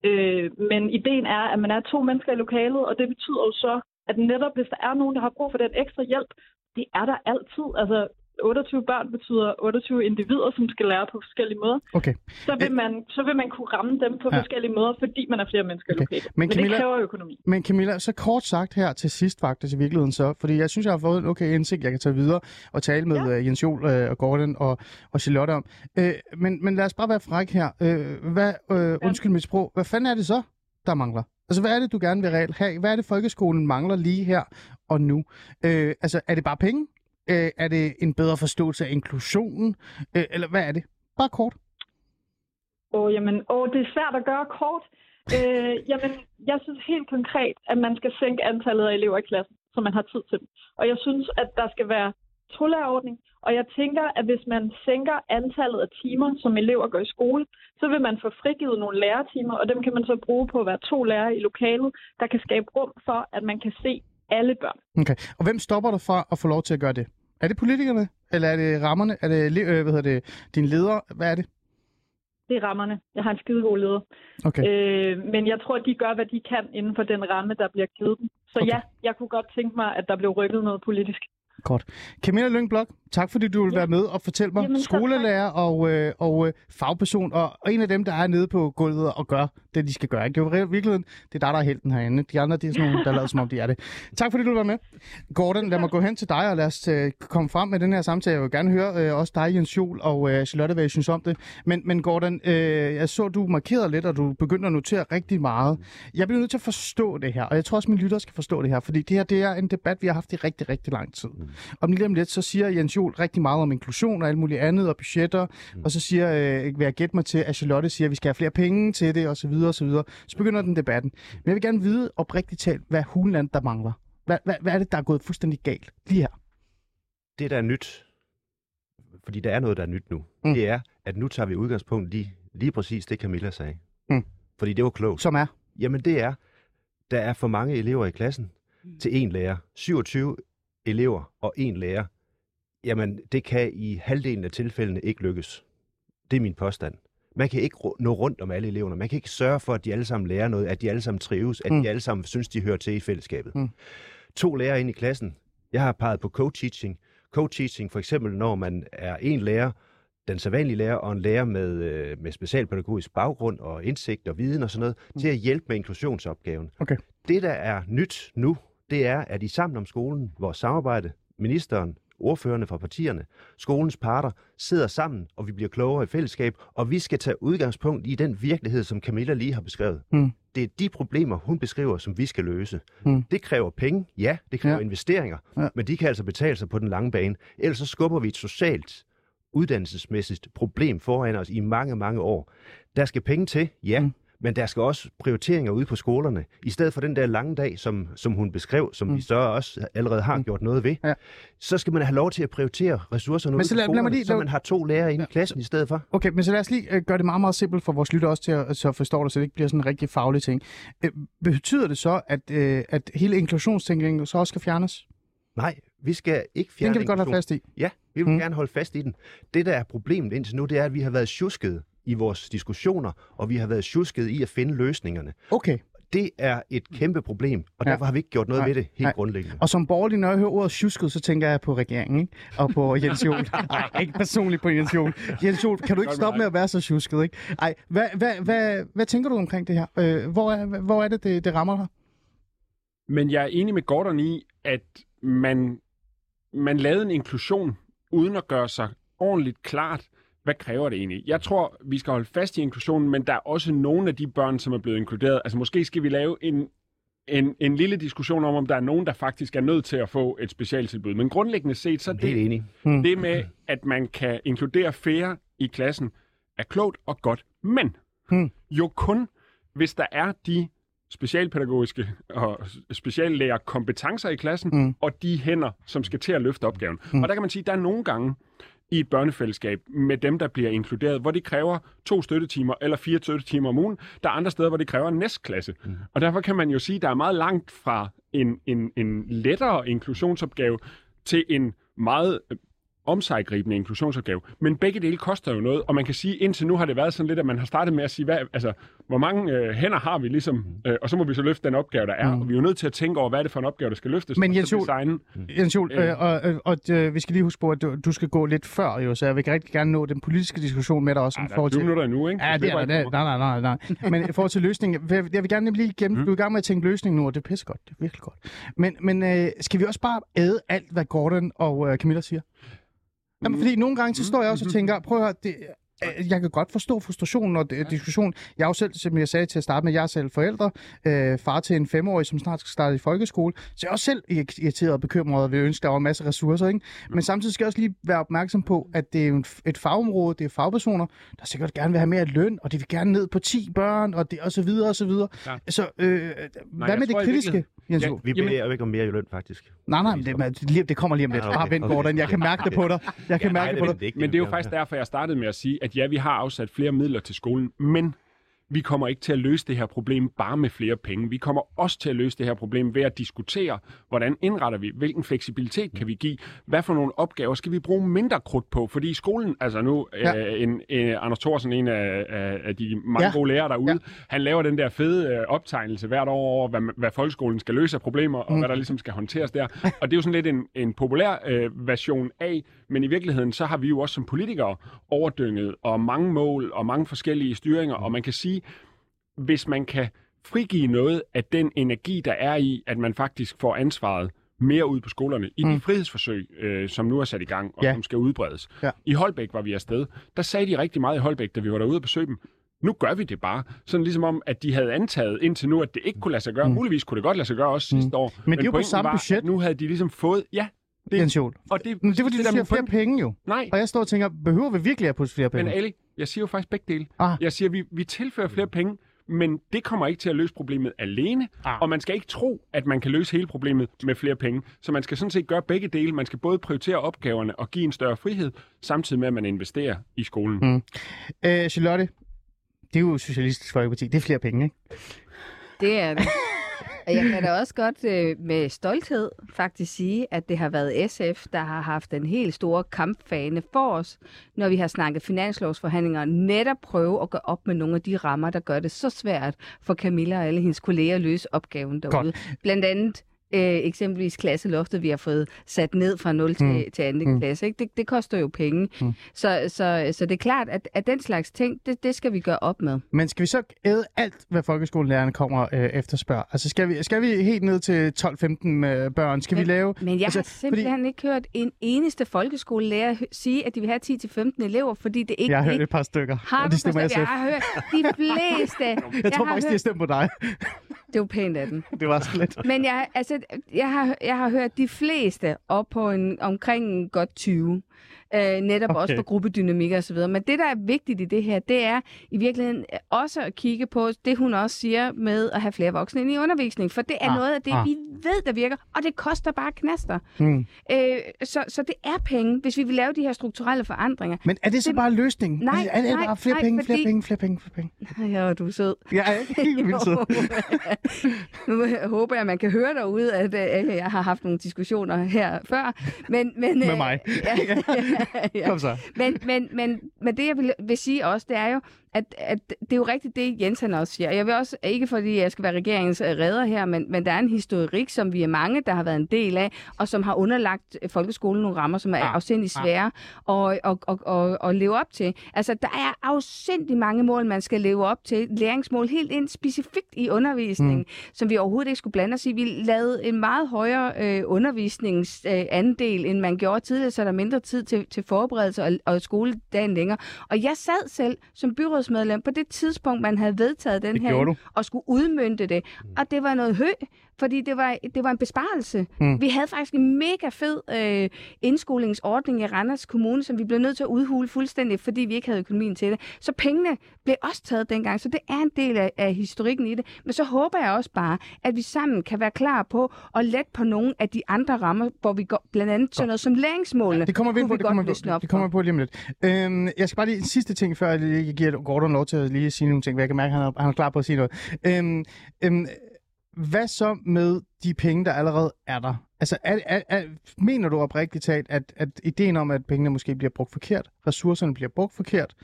Speaker 8: Øh, men ideen er, at man er to mennesker i lokalet, og det betyder jo så, at netop hvis der er nogen, der har brug for den ekstra hjælp, det er der altid. Altså 28 børn betyder 28 individer, som skal lære på forskellige måder.
Speaker 4: Okay.
Speaker 8: Så vil, man, så vil man kunne ramme dem på
Speaker 4: Ja.
Speaker 8: ja. forskellige måder, fordi man er flere mennesker
Speaker 4: Okay.
Speaker 8: lokalet.
Speaker 4: Men
Speaker 8: Men,
Speaker 4: Camilla-
Speaker 8: det kræver økonomi.
Speaker 4: Men Camilla, så kort sagt her til sidst faktisk i virkeligheden så, fordi jeg synes, jeg har fået en okay indsigt, jeg kan tage videre og tale med ja.
Speaker 8: Ja.
Speaker 4: Jens Jol øh, og Gordon og, og Charlotte om. Øh, men, men lad os bare være fræk her. Øh, hvad, øh, undskyld mit sprog, hvad fanden er det så, der mangler? Altså, hvad er det, du gerne vil reelt have? Hvad er det, folkeskolen mangler lige her og nu? Øh, altså, er det bare penge? Øh, er det en bedre forståelse af inklusionen? Øh, eller hvad er det? Bare kort.
Speaker 8: Åh, jamen, åh, det er svært at gøre kort. Øh, jamen, jeg synes helt konkret, at man skal sænke antallet af elever i klassen, så man har tid til dem. Og jeg synes, at der skal være tolærerordning, og jeg tænker, at hvis man sænker antallet af timer, som elever går i skole, så vil man få frigivet nogle lærertimer, og dem kan man så bruge på at være to lærere i lokalet, der kan skabe rum for, at man kan se alle børn.
Speaker 4: Okay. Og hvem stopper dig fra at få lov til at gøre det? Er det politikerne? Eller er det rammerne? Er det, øh, hvad hedder det, din leder? Hvad er det?
Speaker 8: Det er rammerne. Jeg har en skidegod leder.
Speaker 4: Okay.
Speaker 8: Øh, men jeg tror, at de gør, hvad de kan inden for den ramme, der bliver givet dem. Så
Speaker 4: okay.
Speaker 8: ja, jeg kunne godt tænke mig, at der blev rykket noget politisk.
Speaker 4: Godt. Camilla Lyngblok, tak fordi du vil
Speaker 8: Ja.
Speaker 4: være med og fortælle mig.
Speaker 8: Jamen,
Speaker 4: skolelærer og, øh, og øh, fagperson, og, og en af dem, der er nede på gulvet og gør det, de skal gøre. Ikke? Det er jo i virkeligheden, det er dig, der er helten herinde. De andre, det er sådan nogle, der lader som om, de er det. Tak fordi du vil være med. Gordon, lad mig gå hen til dig, og lad os øh, komme frem med den her samtale. Jeg vil gerne høre øh, også dig, Jens Jol og øh, Charlotte, hvad I synes om det. Men, men Gordon, øh, jeg så, du markerede lidt, og du begyndte at notere rigtig meget. Jeg bliver nødt til at forstå det her, og jeg tror også, mine lyttere skal forstå det her, fordi det her det er en debat, vi har haft i rigtig, rigtig lang tid. Om lige om lidt, så siger Jens Jol rigtig meget om inklusion og alt muligt andet, og budgetter, mm. og så siger, øh, vil jeg gætte mig til, at Charlotte siger, at vi skal have flere penge til det, og så videre, og så videre. Så begynder den debatten. Men jeg vil gerne vide oprigtigt talt, hvad hulen der mangler. Hvad, hvad, hvad er det, der er gået fuldstændig galt lige her?
Speaker 5: Det, der er nyt, fordi der er noget, der er nyt nu,
Speaker 4: Mm.
Speaker 5: mm. det er, at nu tager vi udgangspunkt lige, lige præcis det, Camilla sagde.
Speaker 4: Mm.
Speaker 5: Fordi det var klogt.
Speaker 4: Som er?
Speaker 5: Jamen det er, der er for mange elever i klassen til én lærer. 27 elever og én lærer. Jamen det kan i halvdelen af tilfældene ikke lykkes. Det er min påstand. Man kan ikke nå rundt om alle eleverne. Man kan ikke sørge for, at de alle sammen lærer noget, at de alle sammen trives, at
Speaker 4: mm.
Speaker 5: de alle sammen synes, de hører til i fællesskabet.
Speaker 4: Mm.
Speaker 5: To lærere ind i klassen. Jeg har peget på co-teaching. Co-teaching for eksempel, når man er en lærer, den sædvanlige lærer og en lærer med, øh, med specialpædagogisk baggrund og indsigt og viden og sådan noget, mm. til at hjælpe med inklusionsopgaven.
Speaker 4: Okay.
Speaker 5: Det, der er nyt nu, det er, at i Sammen om skolen, vores samarbejde, ministeren, ordførende fra partierne, skolens parter, sidder sammen, og vi bliver klogere i fællesskab, og vi skal tage udgangspunkt i den virkelighed, som Camilla lige har beskrevet.
Speaker 4: Mm.
Speaker 5: Det er de problemer, hun beskriver, som vi skal løse.
Speaker 4: Mm.
Speaker 5: Det kræver penge, ja, det kræver
Speaker 4: Ja.
Speaker 5: investeringer,
Speaker 4: ja.
Speaker 5: men de kan altså betale sig på den lange bane. Ellers så skubber vi et socialt, uddannelsesmæssigt problem foran os i mange, mange år. Der skal penge til, ja,
Speaker 4: Mm.
Speaker 5: Men der skal også prioriteringer ude på skolerne. I stedet for den der lange dag, som, som hun beskrev, som
Speaker 4: Mm.
Speaker 5: vi så også allerede har
Speaker 4: Mm.
Speaker 5: gjort noget ved,
Speaker 4: Ja.
Speaker 5: så skal man have lov til at prioritere ressourcerne
Speaker 4: Men
Speaker 5: ude
Speaker 4: så
Speaker 5: på
Speaker 4: lad-
Speaker 5: skolerne,
Speaker 4: lige-
Speaker 5: så
Speaker 4: lad-
Speaker 5: man har to lærere inde i klassen i stedet for.
Speaker 4: Okay, men så lad os lige øh, gøre det meget, meget simpelt for vores lytter også til at så forstå det, så det ikke bliver sådan en rigtig faglig ting. Øh, betyder det så, at, øh, at hele inklusionstænkningen så også skal fjernes?
Speaker 5: Nej, vi skal ikke
Speaker 4: Den
Speaker 5: fjerne
Speaker 4: kan vi godt have fast i.
Speaker 5: Ja, vi vil
Speaker 4: Mm.
Speaker 5: gerne holde fast i den. Det, der er problemet indtil nu, det er, at vi har været tjusket i vores diskussioner, og vi har været tjusket i at finde løsningerne.
Speaker 4: Okay.
Speaker 5: Det er et kæmpe problem, og
Speaker 4: Ja.
Speaker 5: derfor har vi ikke gjort noget
Speaker 4: Nej.
Speaker 5: ved det helt
Speaker 4: Nej.
Speaker 5: grundlæggende.
Speaker 4: Og som borgerlig, når jeg hører ordet tjusket, så tænker jeg på regeringen, ikke? Og på (laughs) Jens Jol. Nej, ikke personligt på Jens Jol. Jens Jol, kan du ikke stoppe med at være så tjusket, ikke? Ej, hvad, hvad, hvad, hvad tænker du omkring det her? Øh, hvor, er, hvor er det, det, det rammer dig?
Speaker 7: Men jeg er enig med Gordon i, at man, man lavede en inklusion uden at gøre sig ordentligt klart, hvad kræver det egentlig? Jeg tror, vi skal holde fast i inklusionen, men der er også nogle af de børn, som er blevet inkluderet. Altså måske skal vi lave en, en, en lille diskussion om, om der er nogen, der faktisk er nødt til at få et specialtilbud. Men grundlæggende set, så er det,
Speaker 5: enig.
Speaker 7: det med, at man kan inkludere flere i klassen, er klogt og godt. Men
Speaker 4: Hmm.
Speaker 7: jo kun, hvis der er de specialpædagogiske og speciallærer kompetencer i klassen,
Speaker 4: Mm.
Speaker 7: og de hænder, som skal til at løfte opgaven.
Speaker 4: Mm.
Speaker 7: Mm. Og der kan man sige, at der er nogle gange i et børnefællesskab med dem, der bliver inkluderet, hvor det kræver to støttetimer eller fire støttetimer om ugen. Der er andre steder, hvor det kræver en næstklasse. Mm. Og derfor kan man jo sige, at der er meget langt fra en, en, en lettere inklusionsopgave til en meget øh, omsaggribende inklusionsopgave. Men begge dele koster jo noget, og man kan sige, indtil nu har det været sådan lidt, at man har startet med at sige, hvad, altså, hvor mange øh, hænder har vi ligesom, øh, og så må vi så løfte den opgave, der er.
Speaker 4: Mm.
Speaker 7: Og vi er jo nødt til at tænke over, hvad er det for en opgave, der skal løftes.
Speaker 4: Men Jens Juhl-. Jens Juhl,
Speaker 7: Øh.
Speaker 4: øh, og, og, og øh, vi skal lige huske på, at du, du skal gå lidt før, jo, så jeg vil rigtig gerne nå den politiske diskussion med dig også. I
Speaker 7: der er
Speaker 4: forhold
Speaker 7: 20
Speaker 4: til...
Speaker 7: minutter endnu, ikke?
Speaker 4: Ja, det er
Speaker 7: ikke
Speaker 4: Nej, nej, nej, nej. Men i forhold til løsningen, (laughs) jeg jeg vil gerne lige gennem,
Speaker 7: Mm.
Speaker 4: du er i gang med at tænke løsning nu, og det er pissegodt, det er virkelig godt. Men, men øh, skal vi også bare æde alt, hvad Gordon og øh, Camilla siger? Jamen, fordi nogle gange, så står jeg også og tænker, prøv at høre, det, jeg kan godt forstå frustrationen og øh, diskussionen. Jeg er jo selv, som jeg sagde til at starte med, jeg er selv forældre, øh, far til en femårig, som snart skal starte i folkeskole. Så jeg er også selv irriteret og bekymret og vil ønske, der var en masse ressourcer. Ikke? Men samtidig skal jeg også lige være opmærksom på, at det er et fagområde, det er fagpersoner, der sikkert gerne vil have mere løn, og de vil gerne ned på 10 børn, og, det, og så videre, og så videre.
Speaker 7: Klart.
Speaker 4: Så øh, hvad
Speaker 7: jeg
Speaker 4: med det kritiske, Jens
Speaker 7: Ja?
Speaker 5: Vi beder jo ikke om mere i løn, faktisk.
Speaker 4: Nej, nej, men det, lige- det kommer lige om lidt.
Speaker 5: Ja, okay,
Speaker 4: Bare vent,
Speaker 5: okay.
Speaker 4: Gordon. Jeg kan mærke det på dig. Jeg kan
Speaker 5: Ja,
Speaker 4: mærke
Speaker 5: nej,
Speaker 4: det på dig.
Speaker 5: ikke
Speaker 7: Men det er jo
Speaker 5: Ja.
Speaker 7: faktisk derfor, jeg startede med at sige, at ja, vi har afsat flere midler til skolen, men vi kommer ikke til at løse det her problem bare med flere penge. Vi kommer også til at løse det her problem ved at diskutere, hvordan indretter vi, hvilken fleksibilitet kan vi give, hvad for nogle opgaver skal vi bruge mindre krudt på, fordi i skolen, altså nu,
Speaker 4: Ja.
Speaker 7: ja. øh, en, øh, Anders Thorsen, en af, af, af de mange
Speaker 4: Ja.
Speaker 7: gode lærere derude,
Speaker 4: Ja.
Speaker 7: ja. han laver den der fede øh, optegnelse hvert år over, hvad, hvad folkeskolen skal løse af problemer, og
Speaker 4: Mm.
Speaker 7: hvad der ligesom skal håndteres der. Og det er jo sådan lidt en, en populær øh, version af, men i virkeligheden, så har vi jo også som politikere overdynget, og mange mål, og mange forskellige styringer, og man kan sige, hvis man kan frigive noget af den energi, der er i, at man faktisk får ansvaret mere ud på skolerne i mm.
Speaker 4: Mm.
Speaker 7: de frihedsforsøg, øh, som nu er sat i gang, og
Speaker 4: Ja.
Speaker 7: som skal udbredes.
Speaker 4: Ja.
Speaker 7: I Holbæk var vi afsted. Der sagde de rigtig meget i Holbæk, da vi var derude og besøge dem. Nu gør vi det bare. Sådan ligesom om, at de havde antaget indtil nu, at det ikke kunne lade sig gøre.
Speaker 4: Mm.
Speaker 7: Mm. Muligvis kunne det godt lade sig gøre også sidste år.
Speaker 4: Men det er jo på samme
Speaker 7: var,
Speaker 4: budget.
Speaker 7: Nu havde de ligesom fået... Ja, det,
Speaker 4: Jens Juhl.
Speaker 7: og det,
Speaker 4: Men det er fordi, du
Speaker 7: er
Speaker 4: siger flere penge jo.
Speaker 7: Nej,
Speaker 4: Og jeg står og tænker, behøver vi virkelig at putte flere penge?
Speaker 7: men Ali, jeg siger jo faktisk begge dele.
Speaker 4: Ah.
Speaker 7: Jeg siger, at vi, vi tilfører flere penge, men det kommer ikke til at løse problemet alene.
Speaker 4: Ah.
Speaker 7: Og man skal ikke tro, at man kan løse hele problemet med flere penge. Så man skal sådan set gøre begge dele. Man skal både prioritere opgaverne og give en større frihed, samtidig med, at man investerer i skolen.
Speaker 4: Mm. Øh, Charlotte, det er jo Socialistisk Folkeparti. Det er flere penge, ikke?
Speaker 6: Det er det. Og jeg kan da også godt øh, med stolthed faktisk sige, at det har været SF, der har haft den helt store kampfane for os, når vi har snakket finanslovsforhandlinger, netop prøve at gå op med nogle af de rammer, der gør det så svært for Camilla og alle hendes kolleger at løse opgaven derude.
Speaker 4: Godt.
Speaker 6: Blandt andet øh, eksempelvis klasseloftet, vi har fået sat ned fra 0 til,
Speaker 4: Mm.
Speaker 6: til 2.
Speaker 4: Mm.
Speaker 6: Klasse. Ikke? Det, det koster jo penge.
Speaker 4: Mm.
Speaker 6: Så, så, så det er klart, at, at den slags ting, det, det skal vi gøre op med.
Speaker 4: Men skal vi så æde alt, hvad folkeskolelærerne kommer øh, efterspørger? Altså skal vi, skal vi helt ned til 12-15 øh, børn? Skal vi lave...
Speaker 6: Men jeg
Speaker 4: altså,
Speaker 6: har simpelthen fordi... ikke hørt en eneste folkeskolelærer sige, at de vil have 10-15 elever, fordi det ikke
Speaker 4: Jeg har hørt
Speaker 6: ikke
Speaker 4: et par stykker,
Speaker 6: har
Speaker 4: og de stemmer
Speaker 6: forstået?
Speaker 4: SF.
Speaker 6: Jeg har hørt de fleste. (laughs)
Speaker 4: Jeg tror
Speaker 6: har
Speaker 4: faktisk, de har
Speaker 6: hørt...
Speaker 4: stemt på dig.
Speaker 6: Det jo pænt af den. (laughs)
Speaker 4: Det var så lidt.
Speaker 6: Men jeg, altså, Altså, jeg, har, jeg har hørt de fleste op på en, omkring en godt 20. Øh, netop okay. også
Speaker 4: Okay.
Speaker 6: for gruppedynamik og så videre. Men det, der er vigtigt i det her, det er i virkeligheden også at kigge på det, hun også siger med at have flere voksne ind i undervisning. For det er
Speaker 4: Ah,
Speaker 6: noget af det,
Speaker 4: ah.
Speaker 6: vi ved, der virker, og det koster bare knaster.
Speaker 4: Hmm.
Speaker 6: Øh, så, så det er penge, hvis vi vil lave de her strukturelle forandringer.
Speaker 4: Men er det så
Speaker 6: Det-
Speaker 4: bare løsningen?
Speaker 6: Nej,
Speaker 4: altså, er det
Speaker 6: nej,
Speaker 4: bare flere
Speaker 6: nej,
Speaker 4: penge, flere
Speaker 6: fordi-
Speaker 4: penge, flere penge, flere penge?
Speaker 6: Ja, du er sød.
Speaker 4: Jeg er ikke helt vildt sød. (laughs)
Speaker 6: nu håber jeg, at man kan høre derude, at øh, jeg har haft nogle diskussioner her før. Men, men,
Speaker 4: Med
Speaker 6: øh,
Speaker 4: mig.
Speaker 6: Ja, ja, (laughs) (laughs) ja.
Speaker 4: Kom så.
Speaker 6: Men, men, men, men det, jeg vil, vil sige også, det er jo, at, at det er jo rigtigt det, Jens han også siger. Jeg vil også, ikke fordi jeg skal være regeringens øh, redder her, men, men der er en historik, som vi er mange, der har været en del af, og som har underlagt øh, folkeskolen nogle rammer, som er
Speaker 4: Ah,
Speaker 6: afsindig svære at, at, at, at, at leve op til. Altså, der er afsindig mange mål, man skal leve op til. Læringsmål helt ind specifikt i undervisningen, mm. som vi overhovedet ikke skulle blande os i. Vi lavede en meget højere øh, undervisningsandel, øh, end man gjorde tidligere, så er der mindre tid til, til forberedelse og, og skoledagen længere. Og jeg sad selv som byrådsmedlem på det tidspunkt, man havde vedtaget den
Speaker 4: Det
Speaker 6: her og skulle udmønte det. Og det var noget hø, fordi det var, det var en besparelse.
Speaker 4: Mm.
Speaker 6: Vi havde faktisk en mega fed øh, indskolingsordning i Randers Kommune, som vi blev nødt til at udhule fuldstændig, fordi vi ikke havde økonomien til det. Så pengene blev også taget dengang, så det er en del af, af historikken i det. Men så håber jeg også bare, at vi sammen kan være klar på at lette på nogle af de andre rammer, hvor vi går, blandt andet sådan noget som læringsmålene.
Speaker 4: Det kommer vi ind på,
Speaker 6: kunne
Speaker 4: det kommer, vi,
Speaker 6: op
Speaker 4: det kommer vi på lige om lidt. Øhm, jeg skal bare lige en sidste ting, før jeg giver Gordon lov til at lige sige nogle ting, for jeg kan mærke, at han er, han er klar på at sige noget. Øhm, øhm, hvad så med de penge, der allerede er der? Altså, er, er, er, mener du oprigtigt talt, at, at ideen om, at pengene måske bliver brugt forkert, ressourcerne bliver brugt forkert,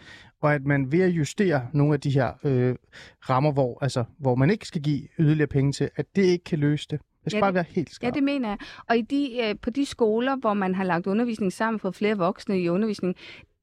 Speaker 4: og at man ved at justere nogle af de her øh, rammer, hvor, altså, hvor man ikke skal give yderligere penge til, at det ikke kan løse det? Jeg skal
Speaker 6: Ja,
Speaker 4: bare
Speaker 6: det-
Speaker 4: være helt
Speaker 6: Ja,
Speaker 4: skarp.
Speaker 6: det mener jeg. Og i de, øh, på de skoler, hvor man har lagt undervisning sammen, fået flere voksne i undervisning,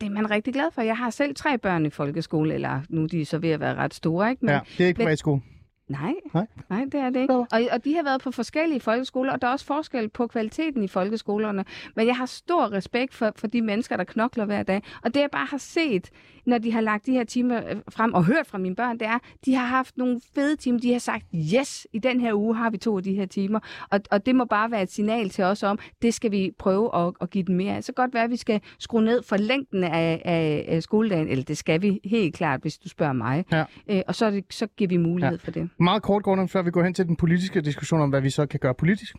Speaker 6: det er man rigtig glad for. Jeg har selv tre børn i folkeskole, eller nu er de så ved at være ret store, ikke? Men,
Speaker 4: ja, det er ikke privatskole.
Speaker 6: Nej,
Speaker 4: Nej.
Speaker 6: nej, det er det ikke. Og, og de har været på forskellige folkeskoler, og der er også forskel på kvaliteten i folkeskolerne. Men jeg har stor respekt for, for de mennesker, der knokler hver dag. Og det jeg bare har set, når de har lagt de her timer øh, frem, og hørt fra mine børn, det er, de har haft nogle fede timer. De har sagt, yes, i den her uge har vi to af de her timer. Og, og det må bare være et signal til os om, det skal vi prøve at, at give dem mere af. Så godt være, at vi skal skrue ned for længden af, af, af skoledagen, eller det skal vi helt klart, hvis du spørger mig.
Speaker 4: Ja.
Speaker 6: Øh, og så, det, så giver vi mulighed
Speaker 4: Ja.
Speaker 6: for det.
Speaker 4: Meget kort, Gordon, før vi går hen til den politiske diskussion om, hvad vi så kan gøre politisk.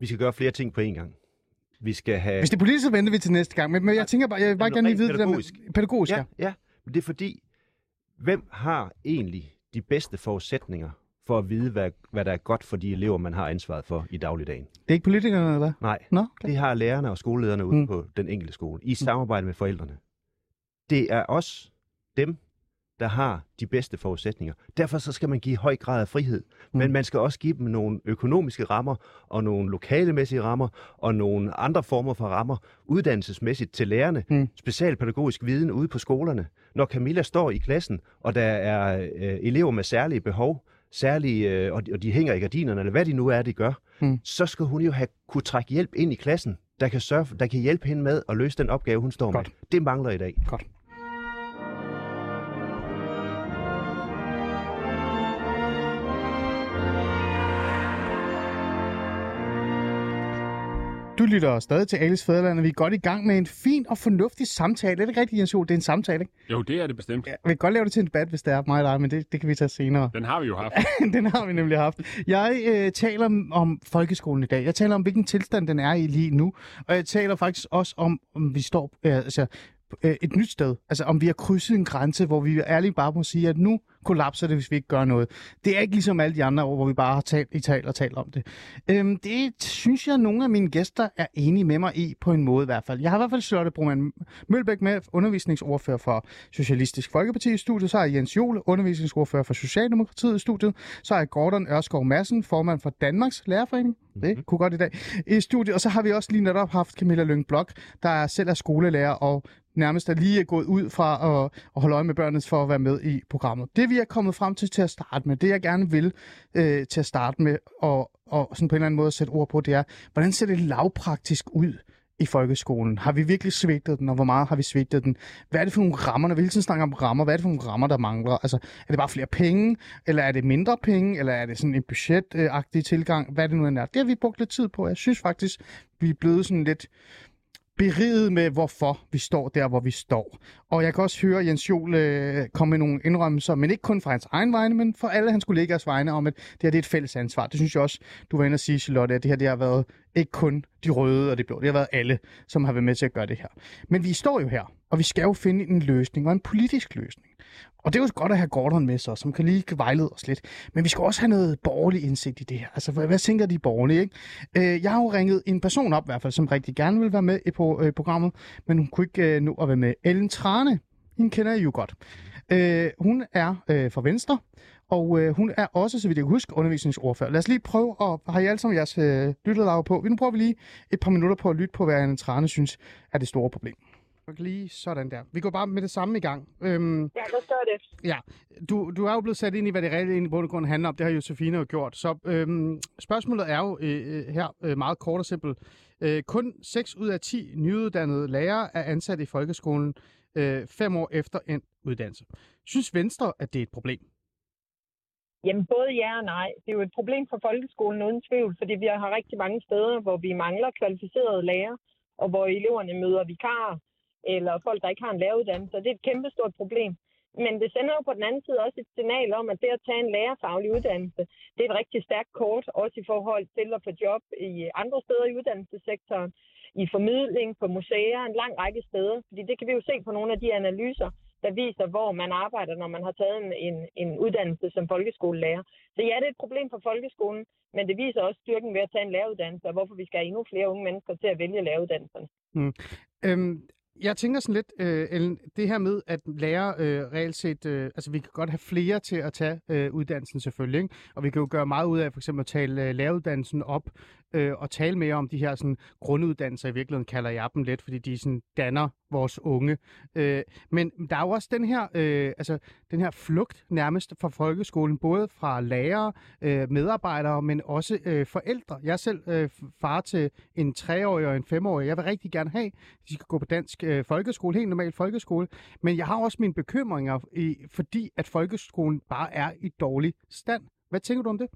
Speaker 5: Vi skal gøre flere ting på én gang. Vi skal have...
Speaker 4: Hvis det er politisk, så venter vi til næste gang. Men, men jeg tænker bare, jeg vil bare gerne lige vide det der
Speaker 5: pædagogisk.
Speaker 4: med pædagogisk. Ja.
Speaker 5: Ja. Men det er fordi, hvem har egentlig de bedste forudsætninger for at vide, hvad, hvad der er godt for de elever, man har ansvaret for i dagligdagen?
Speaker 4: Det er ikke politikerne, eller hvad?
Speaker 5: Nej,
Speaker 4: Nå, okay.
Speaker 5: det har lærerne og skolelederne ude
Speaker 4: Mm.
Speaker 5: mm. på den enkelte skole, i samarbejde med forældrene. Det er også dem, der har de bedste forudsætninger. Derfor så skal man give høj grad af frihed.
Speaker 4: Mm.
Speaker 5: Men man skal også give dem nogle økonomiske rammer, og nogle lokalemæssige rammer, og nogle andre former for rammer, uddannelsesmæssigt til lærerne,
Speaker 4: Mm.
Speaker 5: specialpædagogisk viden ude på skolerne. Når Camilla står i klassen, og der er øh, elever med særlige behov, særlige, øh, og, de, og de hænger i gardinerne, eller hvad de nu er, de gør,
Speaker 4: Mm.
Speaker 5: så skal hun jo have kunne trække hjælp ind i klassen, der kan, sørge, der kan hjælpe hende med at løse den opgave, hun står
Speaker 4: Godt.
Speaker 5: med. Det mangler i dag.
Speaker 4: Godt. Du lytter stadig til Alice Fæderland, vi er godt i gang med en fin og fornuftig samtale. Er det ikke rigtigt, Jens Jol? Det er en samtale, ikke?
Speaker 7: Jo, det er det bestemt.
Speaker 4: Ja, vi kan godt lave det til en debat, hvis det er mig og dig, men det, det kan vi tage senere.
Speaker 7: Den har vi jo haft. (laughs)
Speaker 4: den har vi nemlig haft. Jeg øh, taler om, om folkeskolen i dag. Jeg taler om, hvilken tilstand den er i lige nu. Og jeg taler faktisk også om, om vi står øh, altså, øh, et nyt sted. Altså om vi har krydset en grænse, hvor vi ærligt bare må sige, at nu kollapser det, hvis vi ikke gør noget. Det er ikke ligesom alle de andre år, hvor vi bare har talt i talt og talt om det. Øhm, det synes jeg, at nogle af mine gæster er enige med mig i, på en måde i hvert fald. Jeg har i hvert fald Charlotte Broman Mølbæk med, undervisningsordfører for Socialistisk Folkeparti i studiet. Så jeg Jens Jol, undervisningsordfører for Socialdemokratiet i studiet. Så jeg Gordon Ørskov Madsen, formand for Danmarks Lærerforening. Det kunne godt i dag. I studiet. Og så har vi også lige netop haft Camilla Lyng Blok, der selv er skolelærer og nærmest er lige gået ud fra at, at holde øje med børnene for at være med i programmet. Det vi er kommet frem til til at starte med, det jeg gerne vil øh, til at starte med, og, og sådan på en eller anden måde at sætte ord på, det er, hvordan ser det lavpraktisk ud i folkeskolen? Har vi virkelig svigtet den, og hvor meget har vi svigtet den? Hvad er det for nogle rammer, når vi hele tiden snakker om rammer, hvad er det for nogle rammer, der mangler? Altså, er det bare flere penge, eller er det mindre penge, eller er det sådan en budgetagtig tilgang? Hvad er det nu end er? Det har vi brugt lidt tid på. Jeg synes faktisk, vi er blevet sådan lidt beriget med, hvorfor vi står der, hvor vi står. Og jeg kan også høre Jens Jol øh, komme med nogle indrømmelser, men ikke kun fra hans egen vegne, men for alle hans kollegaers vegne, om at det her det er et fælles ansvar. Det synes jeg også, du var inde og sige, Charlotte, at det her det har været ikke kun de røde og de blå, det har været alle, som har været med til at gøre det her. Men vi står jo her, og vi skal jo finde en løsning, og en politisk løsning. Og det er jo godt at have Gordon med sig, som kan lige vejlede os lidt. Men vi skal også have noget borgerlig indsigt i det her. Altså, hvad, hvad tænker de borgerlige, ikke? Øh, jeg har jo ringet en person op, i hvert fald, som rigtig gerne vil være med i på, øh, programmet, men hun kunne ikke øh, nå at være med. Ellen Trane, hende kender I jo godt. Øh, hun er øh, fra Venstre, og øh, hun er også, så vidt jeg kan huske, undervisningsordfører. Lad os lige prøve at... Har I alle sammen jeres øh, lytterlag på? Nu prøver vi lige et par minutter på at lytte på, hvad Ellen Trane synes er det store problem. Lige sådan der. Vi går bare med det samme i gang. Øhm,
Speaker 8: Ja, lad os gøre det.
Speaker 4: Ja, du, du er jo blevet sat ind i, hvad det reelt egentlig i bund grund handler om. Det har Josefine jo gjort. Så øhm, spørgsmålet er jo øh, her øh, meget kort og simpelt. Øh, kun 6 ud af 10 nyuddannede lærere er ansat i folkeskolen øh, fem år efter en uddannelse. Synes Venstre, at det er et problem?
Speaker 9: Jamen, både ja og nej. Det er jo et problem for folkeskolen uden tvivl, fordi vi har rigtig mange steder, hvor vi mangler kvalificerede lærere, og hvor eleverne møder vikarer, eller folk, der ikke har en læreruddannelse. Og det er et kæmpestort problem. Men det sender jo på den anden side også et signal om, at det at tage en lærerfaglig uddannelse, det er et rigtig stærkt kort, også i forhold til at få job i andre steder i uddannelsessektoren, i formidling, på museer, en lang række steder. Fordi det kan vi jo se på nogle af de analyser, der viser, hvor man arbejder, når man har taget en, en, en uddannelse som folkeskolelærer. Så ja, det er et problem for folkeskolen, men det viser også styrken ved at tage en læreruddannelse, og hvorfor vi skal have endnu flere unge mennesker til at vælge læreruddannelserne.
Speaker 4: Mm. Øhm, jeg tænker sådan lidt, øh, Ellen, det her med, at lærer øh, reelt set, øh, altså vi kan godt have flere til at tage øh, uddannelsen selvfølgelig, ikke? og vi kan jo gøre meget ud af for eksempel at tale øh, læreruddannelsen op, øh, og tale mere om de her sådan, grunduddannelser, i virkeligheden kalder jeg dem lidt, fordi de sådan, danner vores unge. Øh, men der er jo også den her, øh, altså, den her flugt nærmest fra folkeskolen, både fra lærere, øh, medarbejdere, men også øh, forældre. Jeg er selv øh, far til en treårig og en femårig. Jeg vil rigtig gerne have, at de skal gå på dansk øh, folkeskole, helt normal folkeskole. Men jeg har også mine bekymringer, i, fordi at folkeskolen bare er i dårlig stand. Hvad tænker du om det?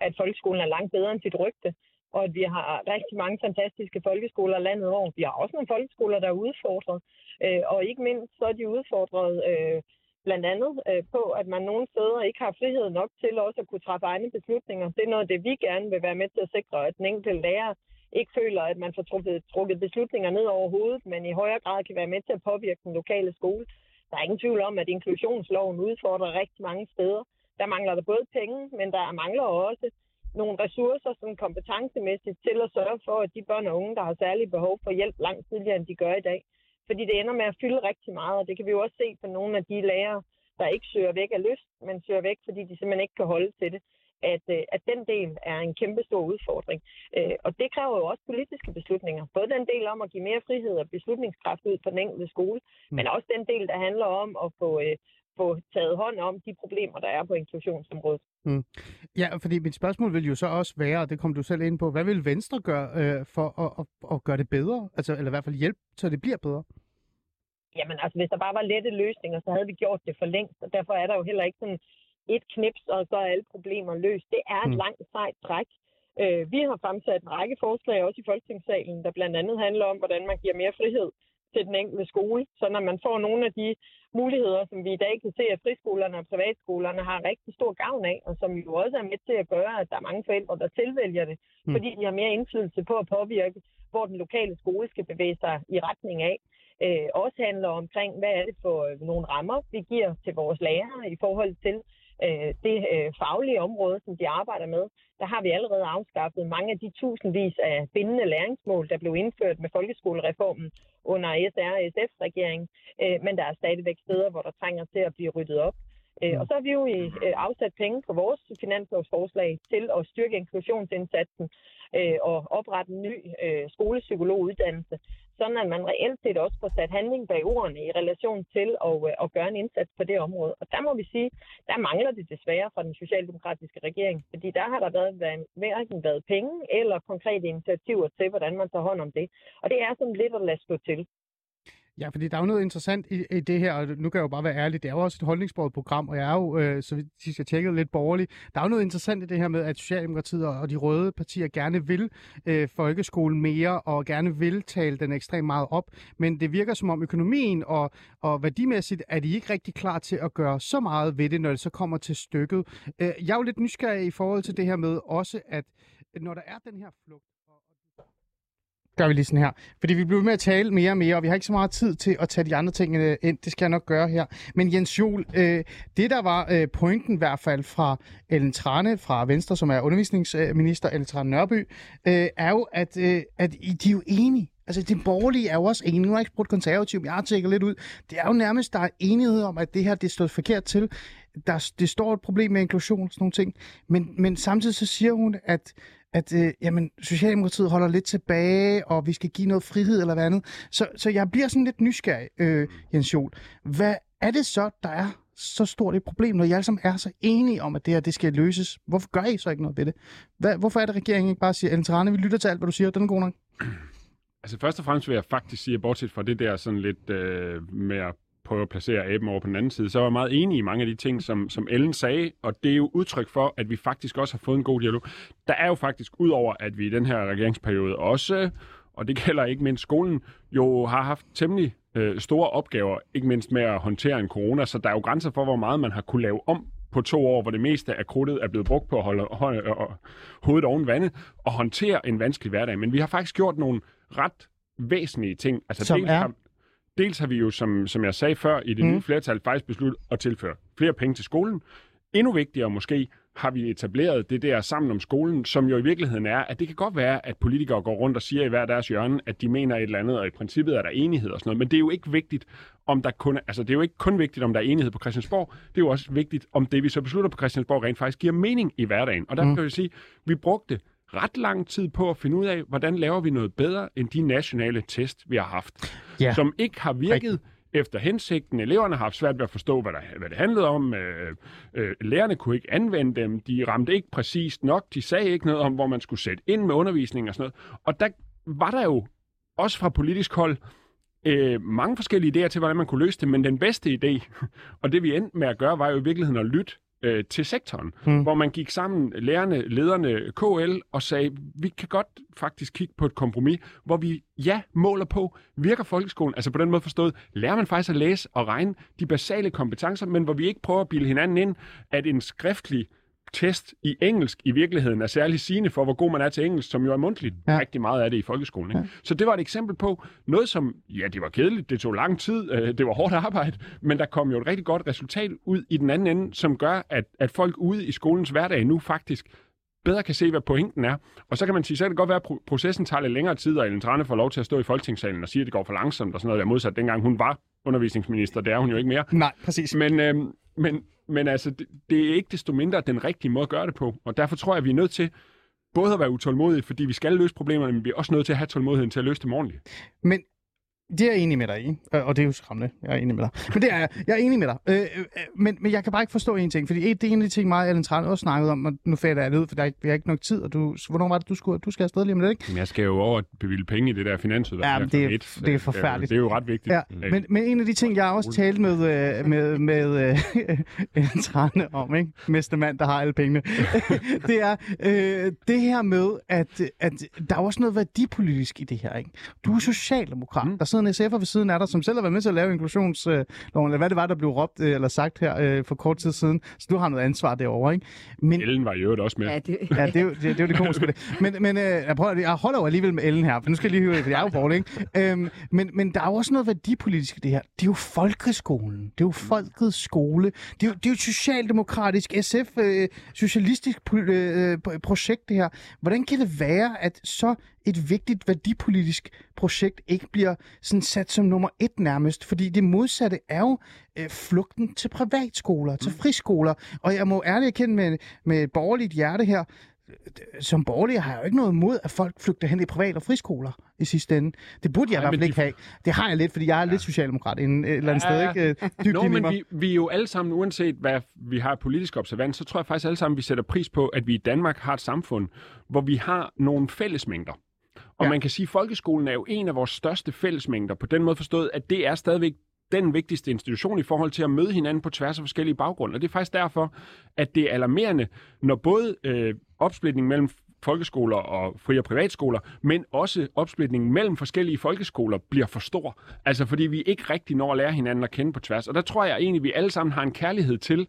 Speaker 9: At folkeskolen er langt bedre end sit rygte og at vi har rigtig mange fantastiske folkeskoler landet over. Vi har også nogle folkeskoler, der er udfordret, øh, og ikke mindst så er de udfordret øh, blandt andet øh, på, at man nogle steder ikke har frihed nok til også at kunne træffe egne beslutninger. Det er noget det, vi gerne vil være med til at sikre, at den enkelte lærer ikke føler, at man får trukket, trukket beslutninger ned over hovedet, men i højere grad kan være med til at påvirke den lokale skole. Der er ingen tvivl om, at inklusionsloven udfordrer rigtig mange steder. Der mangler der både penge, men der mangler også nogle ressourcer sådan kompetencemæssigt til at sørge for, at de børn og unge, der har særlige behov for hjælp langt tidligere, end de gør i dag. Fordi det ender med at fylde rigtig meget, og det kan vi jo også se på nogle af de lærere, der ikke søger væk af lyst, men søger væk, fordi de simpelthen ikke kan holde til det. At, øh, at den del er en kæmpe stor udfordring. Øh, og det kræver jo også politiske beslutninger. Både den del om at give mere frihed og beslutningskraft ud på den enkelte skole, mm. men også den del, der handler om at få, øh, få taget hånd om de problemer, der er på inklusionsområdet.
Speaker 4: Mm. Ja, fordi mit spørgsmål vil jo så også være, og det kom du selv ind på, hvad vil Venstre gøre øh, for at, at, at gøre det bedre? Altså, eller i hvert fald hjælpe, så det bliver bedre?
Speaker 9: Jamen altså, hvis der bare var lette løsninger, så havde vi gjort det for længst, og derfor er der jo heller ikke sådan et knips, og så er alle problemer løst. Det er et mm. langt sejt træk. Øh, vi har fremsat en række forslag, også i Folketingssalen, der blandt andet handler om, hvordan man giver mere frihed til den enkelte skole, så når man får nogle af de muligheder, som vi i dag kan se, at friskolerne og privatskolerne har rigtig stor gavn af, og som jo også er med til at gøre, at der er mange forældre, der tilvælger det, mm. fordi de har mere indflydelse på at påvirke, hvor den lokale skole skal bevæge sig i retning af. Øh, også handler omkring, hvad er det for nogle rammer, vi giver til vores lærere i forhold til, øh, det øh, faglige område, som de arbejder med, der har vi allerede afskaffet mange af de tusindvis af bindende læringsmål, der blev indført med folkeskolereformen under SR-SF-regeringen, øh, men der er stadigvæk steder, hvor der trænger til at blive ryddet op. Øh, og så har vi jo øh, afsat penge på vores finanslovsforslag til at styrke inklusionsindsatsen øh, og oprette en ny øh, skolepsykologuddannelse, sådan at man reelt set også får sat handling bag ordene i relation til at, øh, at gøre en indsats på det område. Og der må vi sige, der mangler det desværre fra den socialdemokratiske regering, fordi der har der været hverken været penge eller konkrete initiativer til, hvordan man tager hånd om det. Og det er sådan lidt at lade stå til.
Speaker 4: Ja, fordi der er jo noget interessant i, i det her, og nu kan jeg jo bare være ærlig, det er jo også et holdningsbordet program, og jeg er jo, øh, så hvis jeg tjekkede lidt borgerlig, der er jo noget interessant i det her med, at Socialdemokratiet og de røde partier gerne vil øh, folkeskolen mere, og gerne vil tale den ekstremt meget op, men det virker som om økonomien og, og værdimæssigt er de ikke rigtig klar til at gøre så meget ved det, når det så kommer til stykket. Øh, jeg er jo lidt nysgerrig i forhold til det her med også, at når der er den her flugt, gør vi lige sådan her. Fordi vi bliver med at tale mere og mere, og vi har ikke så meget tid til at tage de andre ting øh, ind. Det skal jeg nok gøre her. Men Jens Jol, øh, det der var øh, pointen i hvert fald fra Ellen Trane fra Venstre, som er undervisningsminister, Ellen Trane Nørby, øh, er jo, at, øh, at de er jo enige. Altså, det borgerlige er jo også enige. Nu har jeg ikke brugt konservativ, men jeg har tjekket lidt ud. Det er jo nærmest, der er enighed om, at det her, det står forkert til. Der, det står et problem med inklusion og sådan nogle ting. Men, men samtidig så siger hun, at at øh, jamen, Socialdemokratiet holder lidt tilbage, og vi skal give noget frihed eller hvad andet. Så, så jeg bliver sådan lidt nysgerrig, øh, Jens Jol. Hvad er det så, der er så stort et problem, når I alle sammen er så enige om, at det her det skal løses? Hvorfor gør I så ikke noget ved det? Hvad, hvorfor er det, at regeringen ikke bare siger, Ellen Trane, vi lytter til alt, hvad du siger, den er god nok? (clears throat)
Speaker 7: Altså først og fremmest vil jeg faktisk sige, bortset fra det der sådan lidt øh, med at prøve at placere aben over på den anden side, så var jeg meget enig i mange af de ting, som, som Ellen sagde, og det er jo udtryk for, at vi faktisk også har fået en god dialog. Der er jo faktisk, udover at vi i den her regeringsperiode også, og det gælder ikke mindst skolen, jo har haft temmelig øh, store opgaver, ikke mindst med at håndtere en corona, så der er jo grænser for, hvor meget man har kunne lave om på to år, hvor det meste af krudtet er blevet brugt på at holde, holde, øh, hovedet oven vandet og håndtere en vanskelig hverdag. Men vi har faktisk gjort nogle ret væsentlige ting. Altså
Speaker 4: Som
Speaker 7: dels,
Speaker 4: er?
Speaker 7: har, dels har vi jo, som, som jeg sagde før, i det
Speaker 4: Mm.
Speaker 7: nye flertal faktisk besluttet at tilføre flere penge til skolen. Endnu vigtigere måske har vi etableret det der sammen om skolen, som jo i virkeligheden er, at det kan godt være, at politikere går rundt og siger i hver deres hjørne, at de mener et eller andet, og i princippet er der enighed og sådan noget, men det er jo ikke vigtigt, om der kun, altså det er jo ikke kun vigtigt, om der er enighed på Christiansborg, det er jo også vigtigt, om det vi så beslutter på Christiansborg rent faktisk giver mening i hverdagen. Og der
Speaker 4: Mm.
Speaker 7: kan vi sige, vi brugte ret lang tid på at finde ud af, hvordan laver vi noget bedre end de nationale test, vi har haft,
Speaker 4: Ja.
Speaker 7: som ikke har virket efter hensigten. Eleverne har haft svært ved at forstå, hvad, der, hvad det handlede om. Øh, øh, lærerne kunne ikke anvende dem. De ramte ikke præcist nok. De sagde ikke noget om, hvor man skulle sætte ind med undervisning og sådan noget. Og der var der jo også fra politisk hold øh, mange forskellige idéer til, hvordan man kunne løse det, men den bedste idé, (laughs) og det vi endte med at gøre, var jo i virkeligheden at lytte øh, til sektoren,
Speaker 4: Hmm.
Speaker 7: hvor man gik sammen, lærerne, lederne, KL, og sagde, vi kan godt faktisk kigge på et kompromis, hvor vi, ja, måler på, virker folkeskolen, altså på den måde forstået, lærer man faktisk at læse og regne de basale kompetencer, men hvor vi ikke prøver at bilde hinanden ind, at en skriftlig test i engelsk i virkeligheden er særlig sigende for, hvor god man er til engelsk, som jo er mundtligt.
Speaker 4: Ja.
Speaker 7: Rigtig meget af det i folkeskolen. Ikke? Ja. Så det var et eksempel på noget, som, ja, det var kedeligt, det tog lang tid, øh, det var hårdt arbejde, men der kom jo et rigtig godt resultat ud i den anden ende, som gør, at, at folk ude i skolens hverdag nu faktisk bedre kan se, hvad pointen er. Og så kan man sige, så kan det godt være, at pro- processen tager lidt længere tid, og Ellen Trane får lov til at stå i Folketingssalen og sige, at det går for langsomt og sådan noget der modsat, dengang hun var undervisningsminister. Det er hun jo ikke mere.
Speaker 4: Nej, præcis.
Speaker 7: Men, øhm, men, men altså, det, det er ikke desto mindre den rigtige måde at gøre det på. Og derfor tror jeg, at vi er nødt til både at være utålmodige, fordi vi skal løse problemerne, men vi er også nødt til at have tålmodigheden til at løse dem ordentligt.
Speaker 4: Men det er jeg enig med dig i, og det er jo skræmmende. Jeg er enig med dig. Men det er jeg. Jeg er enig med dig. Øh, øh, men, men jeg kan bare ikke forstå en ting, fordi det er en af de ting, mig og Allen Tran også snakkede om, og nu fatter jeg det ud, for der er, ikke- vi har ikke nok tid, og du, hvornår var det, du skulle, du skal afsted lige om lidt, ikke?
Speaker 7: Men jeg skal jo over at bevilge penge i det der finansudvalg.
Speaker 4: Ja, men det er-
Speaker 7: et,
Speaker 4: det er forfærdeligt.
Speaker 7: Det er jo ret vigtigt.
Speaker 4: Ja, men, men en af de ting, jeg også talte med, øh, med, med øh, (laughs) Ellen Trane om, ikke? Mester mand, der har alle pengene, (laughs) det er øh, det her med, at, at der er også noget værdipolitisk i det her, ikke? Du er socialdemokrat.
Speaker 7: Mm.
Speaker 4: Der sidder en SF'er ved siden af dig, som selv har været med til at lave inklusionsloven, eller hvad det var, der blev råbt øh, eller sagt her øh, for kort tid siden. Så du har noget ansvar derovre, ikke? Men,
Speaker 7: Ellen var i øvrigt også med.
Speaker 6: Ja, det,
Speaker 4: Ja, det er jo det, det, er jo det komiske det. Men, men øh, jeg, prøver, jeg holder jo alligevel med Ellen her, for nu skal jeg lige høre det, for jeg er jo borgerlig, ikke? Øhm, men, men der er jo også noget værdipolitisk i det her. Det er jo folkeskolen. Det er jo folkets skole. Det er jo, det er jo et socialdemokratisk, SF, øh, socialistisk øh, pro- projekt, det her. Hvordan kan det være, at så et vigtigt værdipolitisk projekt ikke bliver sådan sat som nummer et nærmest? Fordi det modsatte er jo øh, flugten til privatskoler, til friskoler. Og jeg må ærligt erkende med, med et borgerligt hjerte her, som borgerlig har jeg jo ikke noget imod, at folk flygter hen i private og friskoler i sidste ende. Det burde jeg i hvert fald ikke
Speaker 7: de-
Speaker 4: have. Det har jeg lidt, fordi jeg er ja. lidt socialdemokrat inden, et eller andet
Speaker 7: Ja,
Speaker 4: sted. Ikke? Øh, Dybt
Speaker 7: Nå, men vi, vi er jo alle sammen, uanset hvad vi har politisk observans, så tror jeg faktisk alle sammen, vi sætter pris på, at vi i Danmark har et samfund, hvor vi har nogle fællesmængder. Og
Speaker 4: Ja.
Speaker 7: man kan sige, at folkeskolen er jo en af vores største fællesmængder, på den måde forstået, at det er stadigvæk den vigtigste institution i forhold til at møde hinanden på tværs af forskellige baggrunde. Og det er faktisk derfor, at det er alarmerende, når både øh, opsplitning mellem folkeskoler og fri- og privatskoler, men også opsplitningen mellem forskellige folkeskoler bliver for stor. Altså fordi vi ikke rigtig når at lære hinanden at kende på tværs. Og der tror jeg egentlig, at vi alle sammen har en kærlighed til,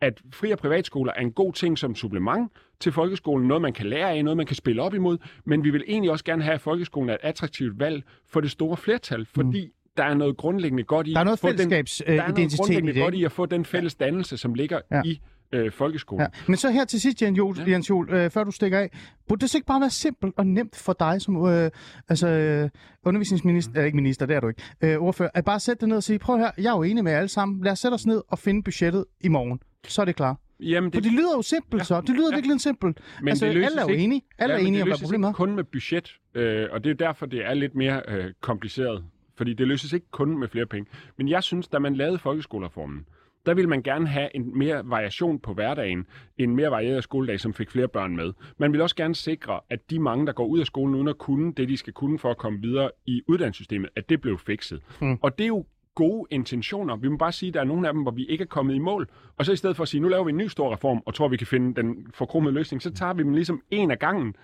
Speaker 7: at fri- og privatskoler er en god ting som supplement til folkeskolen, noget man kan lære af, noget man kan spille op imod, men vi vil egentlig også gerne have, at folkeskolen er et attraktivt valg for det store flertal, fordi mm. der er noget grundlæggende godt i
Speaker 4: Der er noget
Speaker 7: at få den, der er noget
Speaker 4: fællesskabsidentitet i
Speaker 7: grundlæggende
Speaker 4: det.
Speaker 7: godt i at få den fælles dannelse, som ligger
Speaker 4: Ja.
Speaker 7: i øh, folkeskolen.
Speaker 4: Ja. Men så her til sidst, Jens Jol, ja. Jens Jol øh, før du stikker af. Burde det så ikke bare være simpelt og nemt for dig som øh, altså, øh, undervisningsminister, mm. ikke minister, det er du ikke, øh, ordfører, at bare sætte dig ned og sige, prøv her, jeg er jo enig med jer alle sammen, lad os sætte os ned og finde budgettet i morgen. Så er det klar.
Speaker 7: Jamen,
Speaker 4: For det lyder jo simpelt
Speaker 7: Ja.
Speaker 4: så. Det lyder
Speaker 7: Ja.
Speaker 4: virkelig simpelt.
Speaker 7: Men
Speaker 4: altså,
Speaker 7: det løses
Speaker 4: alle er jo
Speaker 7: ikke.
Speaker 4: enige. Alle
Speaker 7: ja,
Speaker 4: er enige om,
Speaker 7: det
Speaker 4: hvad problemet er.
Speaker 7: kun med budget, øh, og det er derfor, det er lidt mere øh, kompliceret. Fordi det løses ikke kun med flere penge. Men jeg synes, da man lavede folkeskolereformen, der ville man gerne have en mere variation på hverdagen, en mere varieret skoledag, som fik flere børn med. Man vil også gerne sikre, at de mange, der går ud af skolen uden at kunne det, de skal kunne for at komme videre i uddannelsessystemet, at det blev fikset.
Speaker 4: Mm.
Speaker 7: Og det er jo gode intentioner. Vi må bare sige, at der er nogle af dem, hvor vi ikke er kommet i mål. Og så i stedet for at sige, nu laver vi en ny stor reform, og tror, vi kan finde den forkromede løsning, så tager vi dem ligesom en af gangen.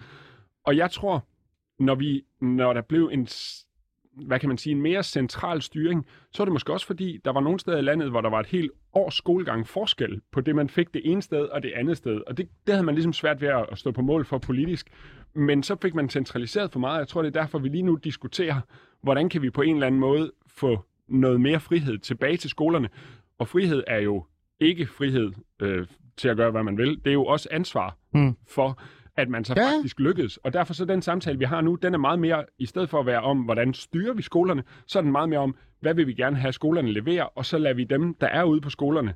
Speaker 7: Og jeg tror, når, vi, når der blev en, hvad kan man sige, en mere central styring, så er det måske også fordi, der var nogle steder i landet, hvor der var et helt års skolegang forskel på det, man fik det ene sted og det andet sted. Og det, det havde man ligesom svært ved at stå på mål for politisk. Men så fik man centraliseret for meget. Jeg tror, det er derfor, vi lige nu diskuterer, hvordan kan vi på en eller anden måde få noget mere frihed tilbage til skolerne. Og frihed er jo ikke frihed øh, til at gøre, hvad man vil. Det er jo også ansvar
Speaker 4: Mm.
Speaker 7: for, at man så
Speaker 4: Ja.
Speaker 7: faktisk lykkedes. Og derfor så den samtale, vi har nu, den er meget mere, i stedet for at være om, hvordan styrer vi skolerne, så er den meget mere om, hvad vil vi gerne have skolerne levere, og så lader vi dem, der er ude på skolerne,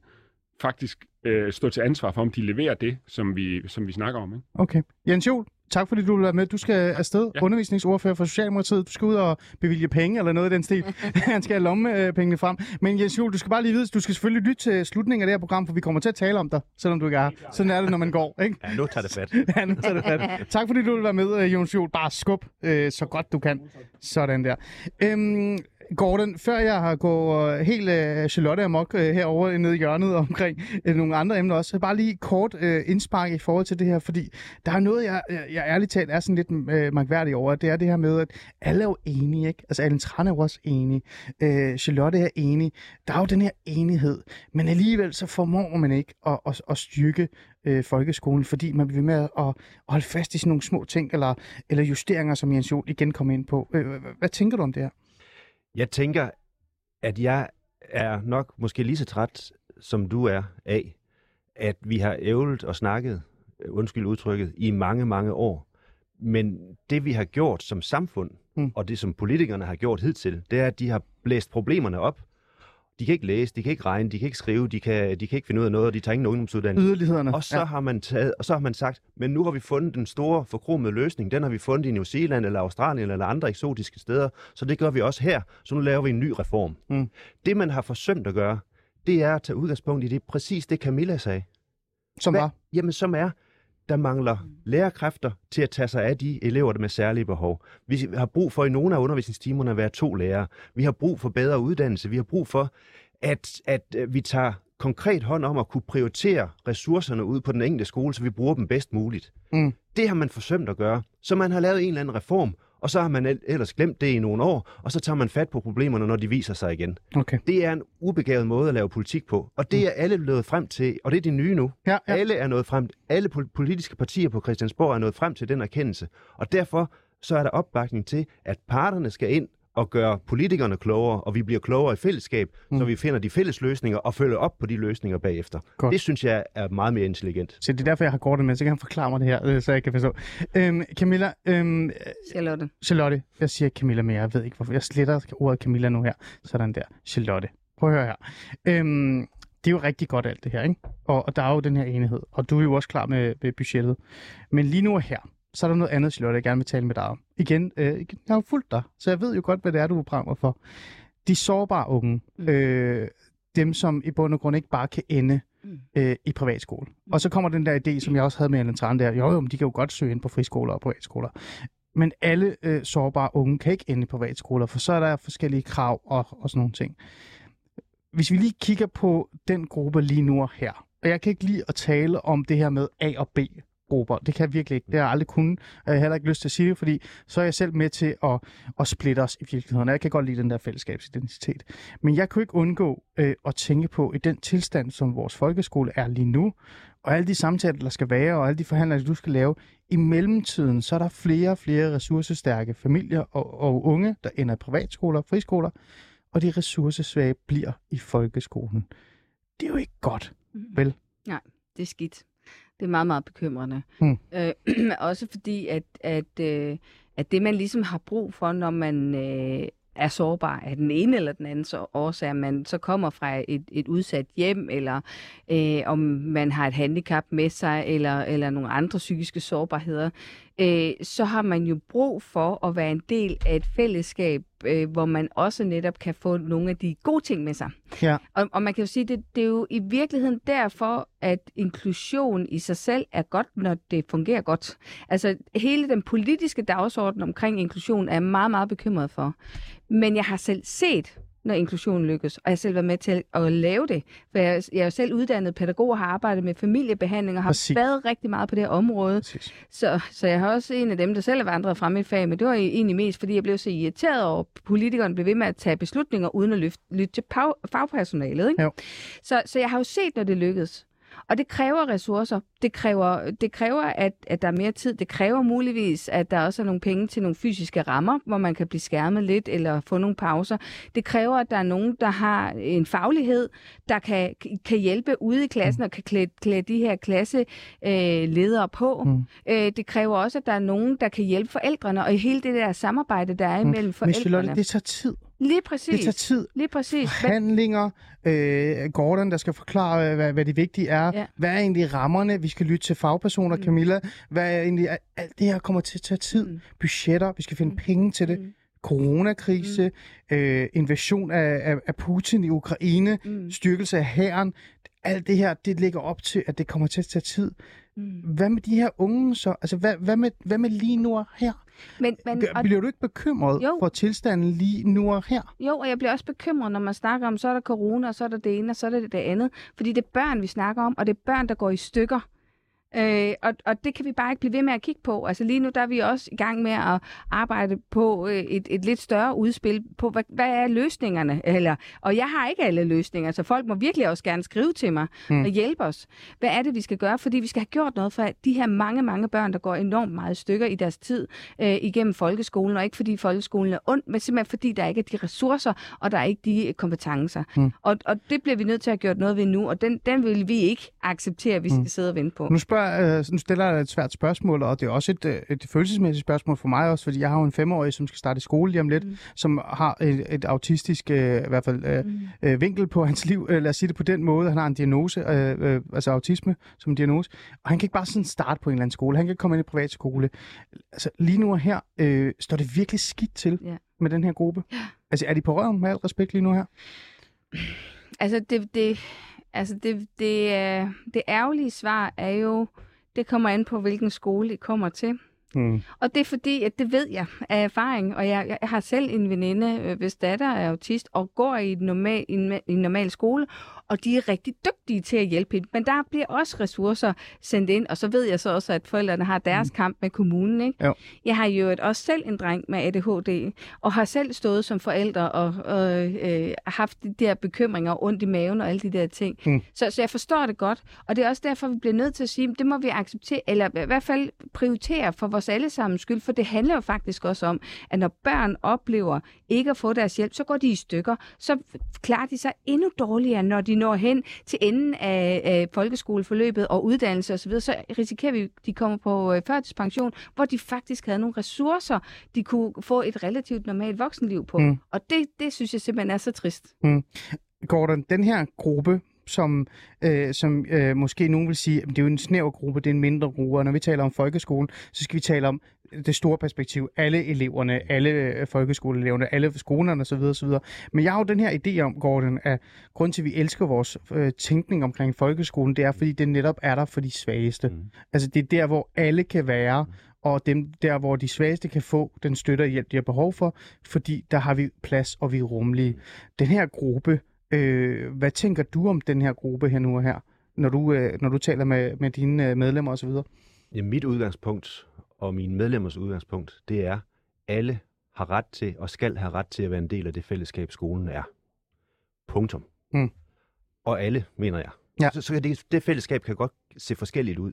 Speaker 7: faktisk øh, stå til ansvar for, om de leverer det, som vi, som vi snakker om. Ikke?
Speaker 4: Okay. Jens Juhl, tak fordi du vil være med. Du skal afsted, ja. Undervisningsordfører for Socialdemokratiet. Du skal ud og bevilge penge eller noget i den stil. (laughs) Han skal have lommepengene frem. Men Jens Juhl, du skal bare lige vide, du skal selvfølgelig lytte til slutningen af det her program, for vi kommer til at tale om dig, selvom du ikke er her. Sådan er det, når man går, ikke?
Speaker 5: Ja, nu tager det fat. (laughs)
Speaker 4: Ja, nu tager det fat. (laughs) Tak fordi du vil være med, øh, Jens Juhl. Bare skub øh, så godt du kan. Sådan der. Øhm, Gordon, før jeg har gået øh, helt øh, Charlotte amok øh, herovre nede i hjørnet omkring øh, nogle andre emner også, så bare lige kort øh, indspark i forhold til det her, fordi der er noget, jeg, jeg, jeg ærligt talt er sådan lidt øh, magværdig over, det er det her med, at alle er jo enige, ikke? Altså, Alan Tran er jo også enig, øh, Charlotte er enig, der er jo den her enighed, men alligevel så formår man ikke at, at, at styrke øh, folkeskolen, fordi man bliver med at, at holde fast i sådan nogle små ting, eller, eller justeringer, som Jens Jol igen kom ind på. Øh, hvad, hvad tænker du om det her?
Speaker 5: Jeg tænker, at jeg er nok måske lige så træt, som du er af, at vi har ævlet og snakket, øh, undskyld udtrykket, i mange, mange år. Men det, vi har gjort som samfund,
Speaker 4: Mm.
Speaker 5: mm. og det, som politikerne har gjort hidtil, det er, at de har blæst problemerne op. De kan ikke læse, de kan ikke regne, de kan ikke skrive, de kan, de kan ikke finde ud af noget, og de tager ingen ungdomsuddannelse.
Speaker 4: Yderlighederne.
Speaker 5: Og så, ja. har man taget, og så har man sagt, men nu har vi fundet den store forkromede løsning. Den har vi fundet i New Zealand eller Australien eller andre eksotiske steder. Så det gør vi også her. Så nu laver vi en ny reform.
Speaker 4: Mm.
Speaker 5: Det, man har forsømt at gøre, det er at tage udgangspunkt i det præcis det, Camilla sagde.
Speaker 4: Som
Speaker 5: Hvad-
Speaker 4: var.
Speaker 5: Jamen, som er, der mangler lærerkræfter til at tage sig af de elever, der med særlige behov. Vi har brug for i nogle af undervisningstimerne at være to lærere. Vi har brug for bedre uddannelse. Vi har brug for, at, at øh, vi tager konkret hånd om at kunne prioritere ressourcerne ud på den enkelte skole, så vi bruger dem bedst muligt.
Speaker 4: Mm.
Speaker 5: Det har man forsømt at gøre. Så man har lavet en eller anden reform, og så har man el- ellers glemt det i nogle år, og så tager man fat på problemerne, når de viser sig igen.
Speaker 4: Okay.
Speaker 5: Det er en ubegavet måde at lave politik på, og det er alle nået frem til, og det er det nye nu.
Speaker 4: Ja, ja.
Speaker 5: Alle er nået frem, alle pol- politiske partier på Christiansborg er nået frem til den erkendelse, og derfor så er der opbakning til, at parterne skal ind og gøre politikerne klogere, og vi bliver klogere i fællesskab, mm. så vi finder de fælles løsninger og følger op på de løsninger bagefter.
Speaker 4: Godt.
Speaker 5: Det synes jeg er meget mere intelligent.
Speaker 4: Så det er derfor, jeg har Gordon med, så kan han forklare mig det her, øh, så jeg kan forstå. Øhm, Camilla, øhm,
Speaker 6: Charlotte.
Speaker 4: Charlotte, jeg siger Camilla mere, jeg ved ikke hvorfor. Jeg sletter ordet Camilla nu her. Sådan der. Charlotte. Prøv at høre her. Øhm, det er jo rigtig godt alt det her, ikke? Og, og der er jo den her enighed, og du er jo også klar med, med budgettet. Men lige nu her, så er der noget andet, Charlotte, jeg gerne vil tale med dig om. Igen, øh, jeg har jo fulgt dig, så jeg ved jo godt, hvad det er, du brænder for. De sårbare unge, øh, dem som i bund og grund ikke bare kan ende
Speaker 6: Mm.
Speaker 4: øh, i privatskole. Og så kommer den der idé, som jeg også havde med Ellen Tran der, jo, jo, men de kan jo godt søge ind på friskoler og privatskoler. Men alle øh, sårbare unge kan ikke ende i privatskoler, for så er der forskellige krav og, og sådan nogle ting. Hvis vi lige kigger på den gruppe lige nu og her, og jeg kan ikke lide at tale om det her med A og B grupper. Det kan jeg virkelig ikke. Det har jeg aldrig kunnet. Jeg har heller ikke lyst til at sige det, fordi så er jeg selv med til at, at splitte os i virkeligheden. Jeg kan godt lide den der fællesskabsidentitet. Men jeg kunne ikke undgå øh, at tænke på, i den tilstand, som vores folkeskole er lige nu, og alle de samtaler, der skal være, og alle de forhandlinger, du skal lave, i mellemtiden, så er der flere og flere ressourcestærke familier og, og unge, der ender i privatskoler og friskoler, og de ressourcesvage bliver i folkeskolen. Det er jo ikke godt, vel?
Speaker 6: Det er skidt. Det er meget, meget bekymrende.
Speaker 4: Mm.
Speaker 6: Øh, (clears throat) også fordi, at, at, øh, at det, man ligesom har brug for, når man øh, er sårbar af den ene eller den anden så årsag, at man så kommer fra et, et udsat hjem, eller øh, om man har et handicap med sig, eller, eller nogle andre psykiske sårbarheder, øh, så har man jo brug for at være en del af et fællesskab, øh, hvor man også netop kan få nogle af de gode ting med sig.
Speaker 4: Ja.
Speaker 6: Og, og man kan jo sige, det, det er jo i virkeligheden derfor, at inklusion i sig selv er godt, når det fungerer godt. Altså hele den politiske dagsorden omkring inklusion er jeg meget, meget bekymret for. Men jeg har selv set når inklusion lykkes. Og jeg har selv været med til at lave det. For jeg, jeg er jo selv uddannet pædagog og har arbejdet med familiebehandling og har
Speaker 4: Præcis.
Speaker 6: været rigtig meget på det her område.
Speaker 4: Præcis.
Speaker 6: Så, så jeg har også en af dem, der selv er vandret frem i fag, men det var egentlig mest, fordi jeg blev så irriteret over, at politikerne blev ved med at tage beslutninger, uden at lytte, til fagpersonalet. Ikke?
Speaker 4: Jo.
Speaker 6: Så, så jeg har jo set, når det lykkedes. Og det kræver ressourcer. Det kræver, det kræver at, at der er mere tid. Det kræver muligvis, at der også er nogle penge til nogle fysiske rammer, hvor man kan blive skærmet lidt eller få nogle pauser. Det kræver, at der er nogen, der har en faglighed, der kan, kan hjælpe ude i klassen og kan klæde, klæde de her klasseledere øh, på.
Speaker 4: Mm.
Speaker 6: Øh, det kræver også, at der er nogen, der kan hjælpe forældrene, og i hele det der samarbejde, der er imellem
Speaker 4: Men
Speaker 6: forældrene.
Speaker 4: Charlotte, det tager tid.
Speaker 6: Lige
Speaker 4: Det
Speaker 6: præcis.
Speaker 4: tager tid.
Speaker 6: Lige præcis. Men,
Speaker 4: Forhandlinger, øh, Gordon, der skal forklare, hvad, hvad det vigtige er.
Speaker 6: Ja.
Speaker 4: Hvad er egentlig rammerne? Vi skal lytte til fagpersoner,
Speaker 6: Mm.
Speaker 4: Camilla. Hvad er egentlig... Alt det her kommer til at tage tid.
Speaker 6: Mm.
Speaker 4: Budgetter, vi skal finde
Speaker 6: Mm.
Speaker 4: penge til det.
Speaker 6: Mm.
Speaker 4: Coronakrise, øh, invasion af, af, af Putin i Ukraine,
Speaker 6: mm,
Speaker 4: styrkelse af hæren. Alt det her, det ligger op til, at det kommer til at tage tid.
Speaker 6: Mm.
Speaker 4: Hvad med de her unge så? Altså, hvad, hvad, med, hvad med lige nu og her?
Speaker 6: Men, men, og,
Speaker 4: Bliver du ikke bekymret
Speaker 6: Jo.
Speaker 4: for tilstanden lige nu og her?
Speaker 6: jo, og jeg bliver også bekymret, når man snakker om, så er der corona, og så er der det ene, og så er der det andet. Fordi det er børn, vi snakker om, og det er børn, der går i stykker. Øh, og, og det kan vi bare ikke blive ved med at kigge på. Altså lige nu der er vi også i gang med at arbejde på øh, et, et lidt større udspil på, hvad, hvad er løsningerne? (laughs) Eller, og jeg har ikke alle løsninger, så folk må virkelig også gerne skrive til mig
Speaker 4: Mm.
Speaker 6: og hjælpe os. Hvad er det, vi skal gøre? Fordi vi skal have gjort noget for de her mange, mange børn, der går enormt meget stykker i deres tid øh, igennem folkeskolen, og ikke fordi folkeskolen er ond, men simpelthen fordi der ikke er de ressourcer, og der er ikke de øh, kompetencer.
Speaker 4: Mm.
Speaker 6: Og, og det bliver vi nødt til at gjort noget ved nu, og den, den vil vi ikke acceptere, at vi skal
Speaker 4: Mm.
Speaker 6: sidde og vente på.
Speaker 4: Nu, spørger, øh, nu stiller dig et svært spørgsmål, og det er også et, øh, et følelsesmæssigt spørgsmål for mig også, fordi jeg har jo en femårig, som skal starte i skole lige om lidt, mm. Som har et, et autistisk øh, i hvert fald øh,
Speaker 6: Mm.
Speaker 4: øh, vinkel på hans liv. Øh, lad os sige det på den måde. Han har en diagnose, øh, øh, altså autisme som en diagnose, og han kan ikke bare sådan starte på en eller anden skole. Han kan ikke komme ind i privat skole. Altså lige nu og her øh, står det virkelig skidt til
Speaker 6: Ja.
Speaker 4: med den her gruppe. Altså er de på røven med al respekt lige nu her?
Speaker 6: Altså, det, det, altså det, det, øh, det ærgerlige svar er jo, det kommer an på, hvilken skole I kommer til.
Speaker 4: Mm.
Speaker 6: Og det er fordi, at det ved jeg af erfaring, og jeg, jeg har selv en veninde, øh, hvis datter er autist, og går i en, normal, en, i en normal skole, og de er rigtig dygtige til at hjælpe hende. Men der bliver også ressourcer sendt ind, og så ved jeg så også, at forældrene har deres mm. kamp med kommunen. Ikke?
Speaker 4: Jo.
Speaker 6: Jeg har jo også selv en dreng med ADHD, og har selv stået som forælder og, og øh, haft de der bekymringer, ondt i maven og alle de der ting.
Speaker 4: Mm.
Speaker 6: Så, så jeg forstår det godt, og det er også derfor, vi bliver nødt til at sige, det må vi acceptere, eller i hvert fald prioritere for vores allesammens skyld, for det handler jo faktisk også om, at når børn oplever ikke at få deres hjælp, så går de i stykker, så klarer de sig endnu dårligere, når de når hen til enden af, af folkeskoleforløbet og uddannelse osv., så risikerer vi, at de kommer på øh, førtidspension, hvor de faktisk havde nogle ressourcer, de kunne få et relativt normalt voksenliv på.
Speaker 4: Mm.
Speaker 6: Mm. Og det, det synes jeg simpelthen er så trist.
Speaker 4: Gordon, den her gruppe, som, øh, som øh, måske nogen vil sige, at det er jo en snæver gruppe, det er en mindre gruppe, og når vi taler om folkeskolen, så skal vi tale om det store perspektiv. Alle eleverne, alle øh, folkeskoleeleverne, alle skolerne osv. osv. Men jeg har jo den her idé om, Gordon, at grund til, at vi elsker vores øh, tænkning omkring folkeskolen, det er, fordi det netop er der for de svageste.
Speaker 5: Mm.
Speaker 4: Altså det er der, hvor alle kan være, og dem der, hvor de svageste kan få den støtte og hjælp, de har behov for, fordi der har vi plads, og vi er rummelige. Den her gruppe, øh, hvad tænker du om den her gruppe her nu og her, når du, øh, når du taler med, med dine øh, medlemmer osv.?
Speaker 5: Ja, mit udgangspunkt og mine medlemmers udgangspunkt, det er, alle har ret til og skal have ret til at være en del af det fællesskab, skolen er. Punktum.
Speaker 4: Mm.
Speaker 5: Og alle, mener jeg.
Speaker 4: Ja.
Speaker 5: Så, så det, det fællesskab kan godt se forskelligt ud.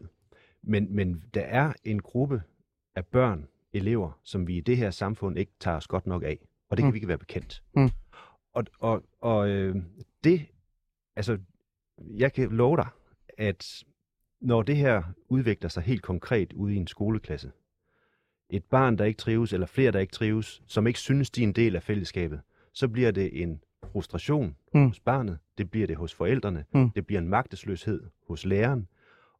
Speaker 5: Men, men der er en gruppe af børn, elever, som vi i det her samfund ikke tager os godt nok af. Og det kan
Speaker 4: Mm.
Speaker 5: vi ikke være bekendt.
Speaker 4: Mm.
Speaker 5: Og, og, og øh, det, altså, jeg kan love dig, at når det her udvikler sig helt konkret ude i en skoleklasse, et barn, der ikke trives, eller flere, der ikke trives, som ikke synes, de er en del af fællesskabet, så bliver det en frustration
Speaker 4: Mm.
Speaker 5: hos barnet, det bliver det hos forældrene,
Speaker 4: Mm.
Speaker 5: det bliver en magtesløshed hos læreren,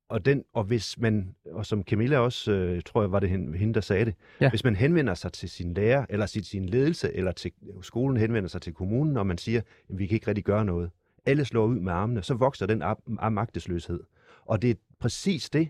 Speaker 5: og, den, og hvis man, og som Camilla også, øh, tror jeg var det hende, der sagde det,
Speaker 4: Ja.
Speaker 5: hvis man henvender sig til sin lærer, eller til sin ledelse, eller til skolen henvender sig til kommunen, og man siger, at vi kan ikke rigtig gøre noget, alle slår ud med armene, så vokser den magtesløshed. Og det er præcis det,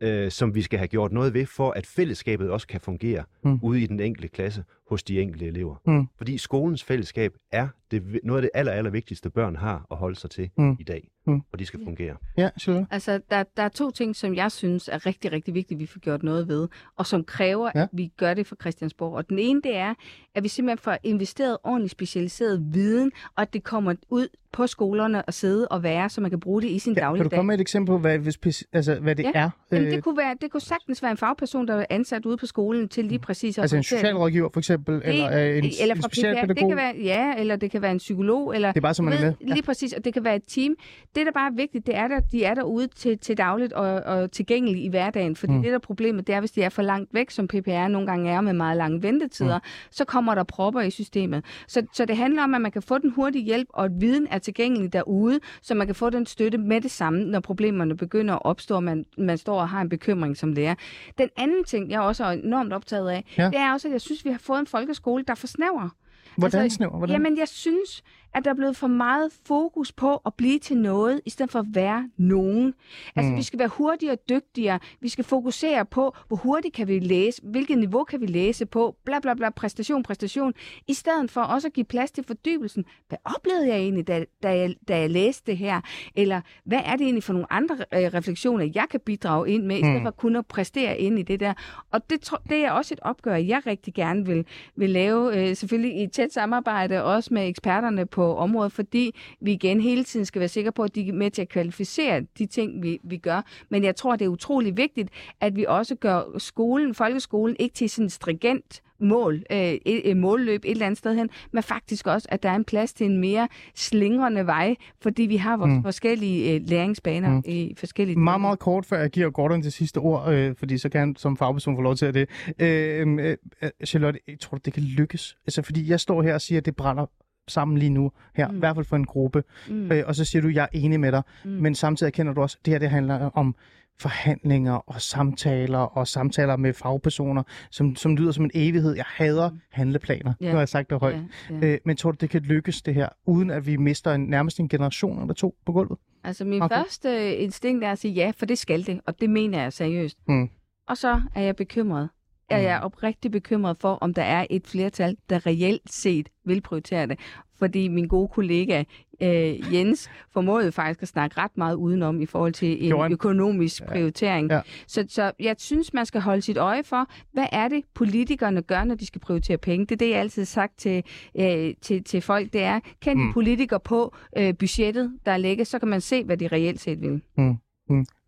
Speaker 5: øh, som vi skal have gjort noget ved, for at fællesskabet også kan fungere
Speaker 4: Mm.
Speaker 5: ude i den enkelte klasse hos de enkelte elever.
Speaker 4: Mm.
Speaker 5: Fordi skolens fællesskab er det, noget af det aller, aller vigtigste, børn har at holde sig til
Speaker 4: Mm.
Speaker 5: i dag,
Speaker 4: Mm.
Speaker 5: og de skal fungere.
Speaker 4: Ja, Charlotte?
Speaker 6: Altså, der, der er to ting, som jeg synes er rigtig, rigtig vigtigt, vi får gjort noget ved, og som kræver,
Speaker 4: Ja.
Speaker 6: at vi gør det for Christiansborg. Og den ene, det er, at vi simpelthen får investeret ordentligt specialiseret viden, og at det kommer ud på skolerne og sidde og være, så man kan bruge det i sin
Speaker 4: Ja, kan
Speaker 6: dagligdag.
Speaker 4: du komme med et eksempel på, hvad, hvis, altså, hvad det
Speaker 6: Ja.
Speaker 4: er?
Speaker 6: Jamen,
Speaker 4: Øh,
Speaker 6: det, kunne være, det kunne sagtens være en fagperson, der er ansat ude på skolen til lige præcis at
Speaker 4: altså en
Speaker 6: det.
Speaker 4: socialrådgiver for eksempel, eller øh, en,
Speaker 6: eller
Speaker 4: en
Speaker 6: PPR. Det
Speaker 4: specialpædagog?
Speaker 6: kan være, ja, eller det kan være en psykolog. Eller,
Speaker 4: Det er bare, så man
Speaker 6: du
Speaker 4: er
Speaker 6: ved,
Speaker 4: med. Ja.
Speaker 6: Lige præcis, og det kan være et team. Det, der bare er vigtigt, det er, at de er derude til, til dagligt og, og tilgængelige i hverdagen. Fordi
Speaker 4: Mm.
Speaker 6: det, der er problemet, det er, hvis de er for langt væk, som PPR nogle gange er med meget lange ventetider, mm. så kommer der propper i systemet. Så, så det handler om, at man kan få den hurtige hjælp, og at viden er tilgængelig derude, så man kan få den støtte med det samme, når problemerne begynder at opstå, og man, man står og har en bekymring som lærer. Den anden ting, jeg også er enormt optaget af,
Speaker 4: Ja.
Speaker 6: det er også, at jeg synes, vi har fået en folkeskole, der er for snæver.
Speaker 4: Hvordan
Speaker 6: altså,
Speaker 4: snæver? Hvordan?
Speaker 6: Jamen, jeg synes, at der er blevet for meget fokus på at blive til noget, i stedet for at være nogen. Altså,
Speaker 4: Mm.
Speaker 6: vi skal være hurtigere og dygtigere. Vi skal fokusere på, hvor hurtigt kan vi læse, hvilket niveau kan vi læse på, bla bla bla, præstation, præstation, i stedet for også at give plads til fordybelsen. Hvad oplevede jeg egentlig, da, da, jeg, da jeg læste det her? Eller hvad er det egentlig for nogle andre øh, refleksioner, jeg kan bidrage ind med, i stedet
Speaker 4: Mm.
Speaker 6: for kun at præstere ind i det der? Og det, det er også et opgør, jeg rigtig gerne vil, vil lave, øh, selvfølgelig i tæt samarbejde også med eksperterne på området, fordi vi igen hele tiden skal være sikre på, at de er med til at kvalificere de ting, vi, vi gør. Men jeg tror, det er utrolig vigtigt, at vi også gør skolen, folkeskolen, ikke til sådan en stringent mål, øh, et, målløb et eller andet sted hen, men faktisk også, at der er en plads til en mere slingrende vej, fordi vi har vores
Speaker 4: Mm.
Speaker 6: forskellige øh, læringsbaner
Speaker 4: Mm.
Speaker 6: mm. i forskellige
Speaker 4: Meget, meget kort, før jeg giver Gordon det sidste ord, øh, fordi så kan han som fagperson få lov til at det. Øh, øh, øh, Charlotte, jeg tror du, det kan lykkes? Altså, fordi jeg står her og siger, at det brænder sammen lige nu her, mm. i hvert fald for en gruppe.
Speaker 6: Mm.
Speaker 4: Øh, og så siger du, jeg er enig med dig, mm. Men samtidig erkender du også, at det her det handler om forhandlinger og samtaler og samtaler med fagpersoner, som, som lyder som en evighed. Jeg hader
Speaker 6: Mm.
Speaker 4: handleplaner.
Speaker 6: Ja.
Speaker 4: Nu har jeg sagt det højt.
Speaker 6: Ja, ja.
Speaker 4: Øh, men tror du, det kan lykkes det her, uden at vi mister en, nærmest en generation eller to på gulvet?
Speaker 6: Altså min
Speaker 4: Okay.
Speaker 6: okay. første instinkt er at sige ja, for det skal det, og det mener jeg seriøst.
Speaker 4: Mm.
Speaker 6: Og så er jeg bekymret. Er jeg oprigtig bekymret for, om der er et flertal, der reelt set vil prioritere det. Fordi min gode kollega øh, Jens formåede faktisk at snakke ret meget udenom i forhold til en økonomisk prioritering.
Speaker 4: Ja.
Speaker 6: Så, så jeg synes, man skal holde sit øje for, hvad er det, politikerne gør, når de skal prioritere penge. Det er det, jeg altid har sagt til, øh, til, til folk. Det er, kan
Speaker 4: Mm.
Speaker 6: politikere på øh, budgettet, der ligger, så kan man se, hvad de reelt set vil.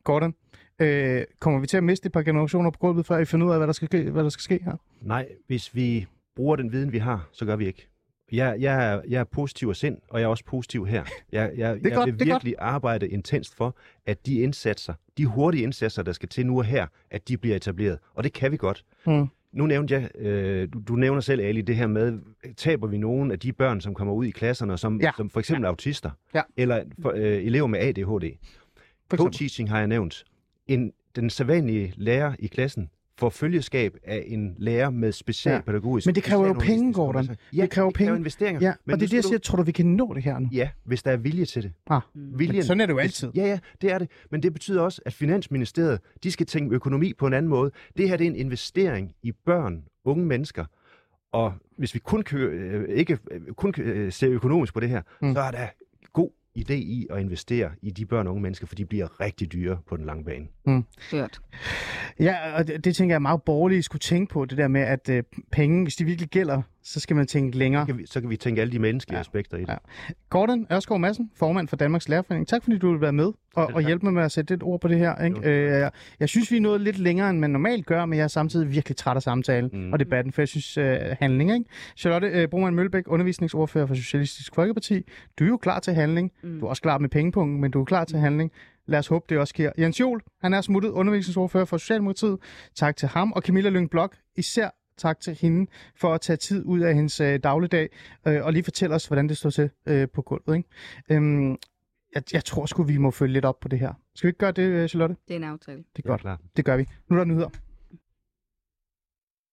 Speaker 4: Gordon, øh, kommer vi til at miste et par generationer på gulvet, før I finder ud af, hvad der skal ske, hvad der skal ske her?
Speaker 5: Nej, hvis vi bruger den viden, vi har, så gør vi ikke. Jeg, jeg, er, jeg er positiv af sind, og jeg er også positiv her. Jeg, jeg, (laughs) jeg
Speaker 4: godt,
Speaker 5: vil virkelig arbejde intenst for, at de indsatser, de hurtige indsatser, der skal til nu og her, at de bliver etableret. Og det kan vi godt.
Speaker 4: Mm.
Speaker 5: Nu nævnte jeg, øh, du, du nævner selv, Ali, det her med, taber vi nogen af de børn, som kommer ud i klasserne, som,
Speaker 4: Ja.
Speaker 5: som for eksempel ja. autister,
Speaker 4: Ja.
Speaker 5: eller for, øh, elever med ADHD. Co-teaching har jeg nævnt. En, den sædvanlige lærer i klassen får følgeskab af en lærer med specialpædagogisk...
Speaker 4: Men det kræver jo penge. Gordon.
Speaker 5: Ja,
Speaker 4: Det kræver penge.
Speaker 5: investeringer.
Speaker 4: Ja,
Speaker 5: men
Speaker 4: og det er det, jeg siger, tror du, vi kan nå det her nu?
Speaker 5: Du, ja, hvis der er vilje til det.
Speaker 4: Ah,
Speaker 5: Viljen,
Speaker 4: men sådan er det jo altid.
Speaker 5: Ja, ja, det er det. Men det betyder også, at Finansministeriet, de skal tænke økonomi på en anden måde. Det her det er en investering i børn, unge mennesker. Og hvis vi kun, kø, øh, ikke øh, kun øh, ser økonomisk på det her,
Speaker 4: Mm.
Speaker 5: mm. så er der idé i at investere i de børn og unge mennesker, for de bliver rigtig dyre på den lange bane.
Speaker 6: Hørt.
Speaker 4: Ja, og det, det tænker jeg er meget borgerlige skulle tænke på, det der med, at øh, penge, hvis de virkelig gælder, så skal man tænke længere.
Speaker 5: Så kan vi, så kan vi tænke alle de menneskelige
Speaker 4: Ja.
Speaker 5: aspekter i det.
Speaker 4: Ja. Gordon Ørskov Madsen, formand for Danmarks Lærerforening. Tak fordi du vil være med og, og hjælpe mig med at sætte lidt ord på det her. Ikke?
Speaker 5: Jo.
Speaker 4: Øh, jeg, jeg synes, vi er nået lidt længere, end man normalt gør, men jeg er samtidig virkelig træt af samtalen mm.
Speaker 5: Mm.
Speaker 4: og debatten, for jeg synes, øh, handling. Ikke? Charlotte øh, Broman Mølbæk, undervisningsordfører for Socialistisk Folkeparti. Du er jo klar til handling.
Speaker 6: Mm.
Speaker 4: Du er også klar med pengepunkten, men du er klar til handling. Lad os håbe, det også sker. Jens Jol, han er smuttet undervisningsordfører for Socialdemokratiet. Tak til ham. Og Camilla Lyng Blok, især tak til hende for at tage tid ud af hendes øh, dagligdag øh, og lige fortælle os, hvordan det står til øh, på gulvet. Ikke? Øhm, jeg, jeg tror sgu, vi må følge lidt op på det her. Skal vi ikke gøre det, øh, Charlotte?
Speaker 6: Det er en aftale.
Speaker 4: Det er
Speaker 5: Det er
Speaker 4: godt.
Speaker 5: klart.
Speaker 4: Det gør vi. Nu er der nyheder.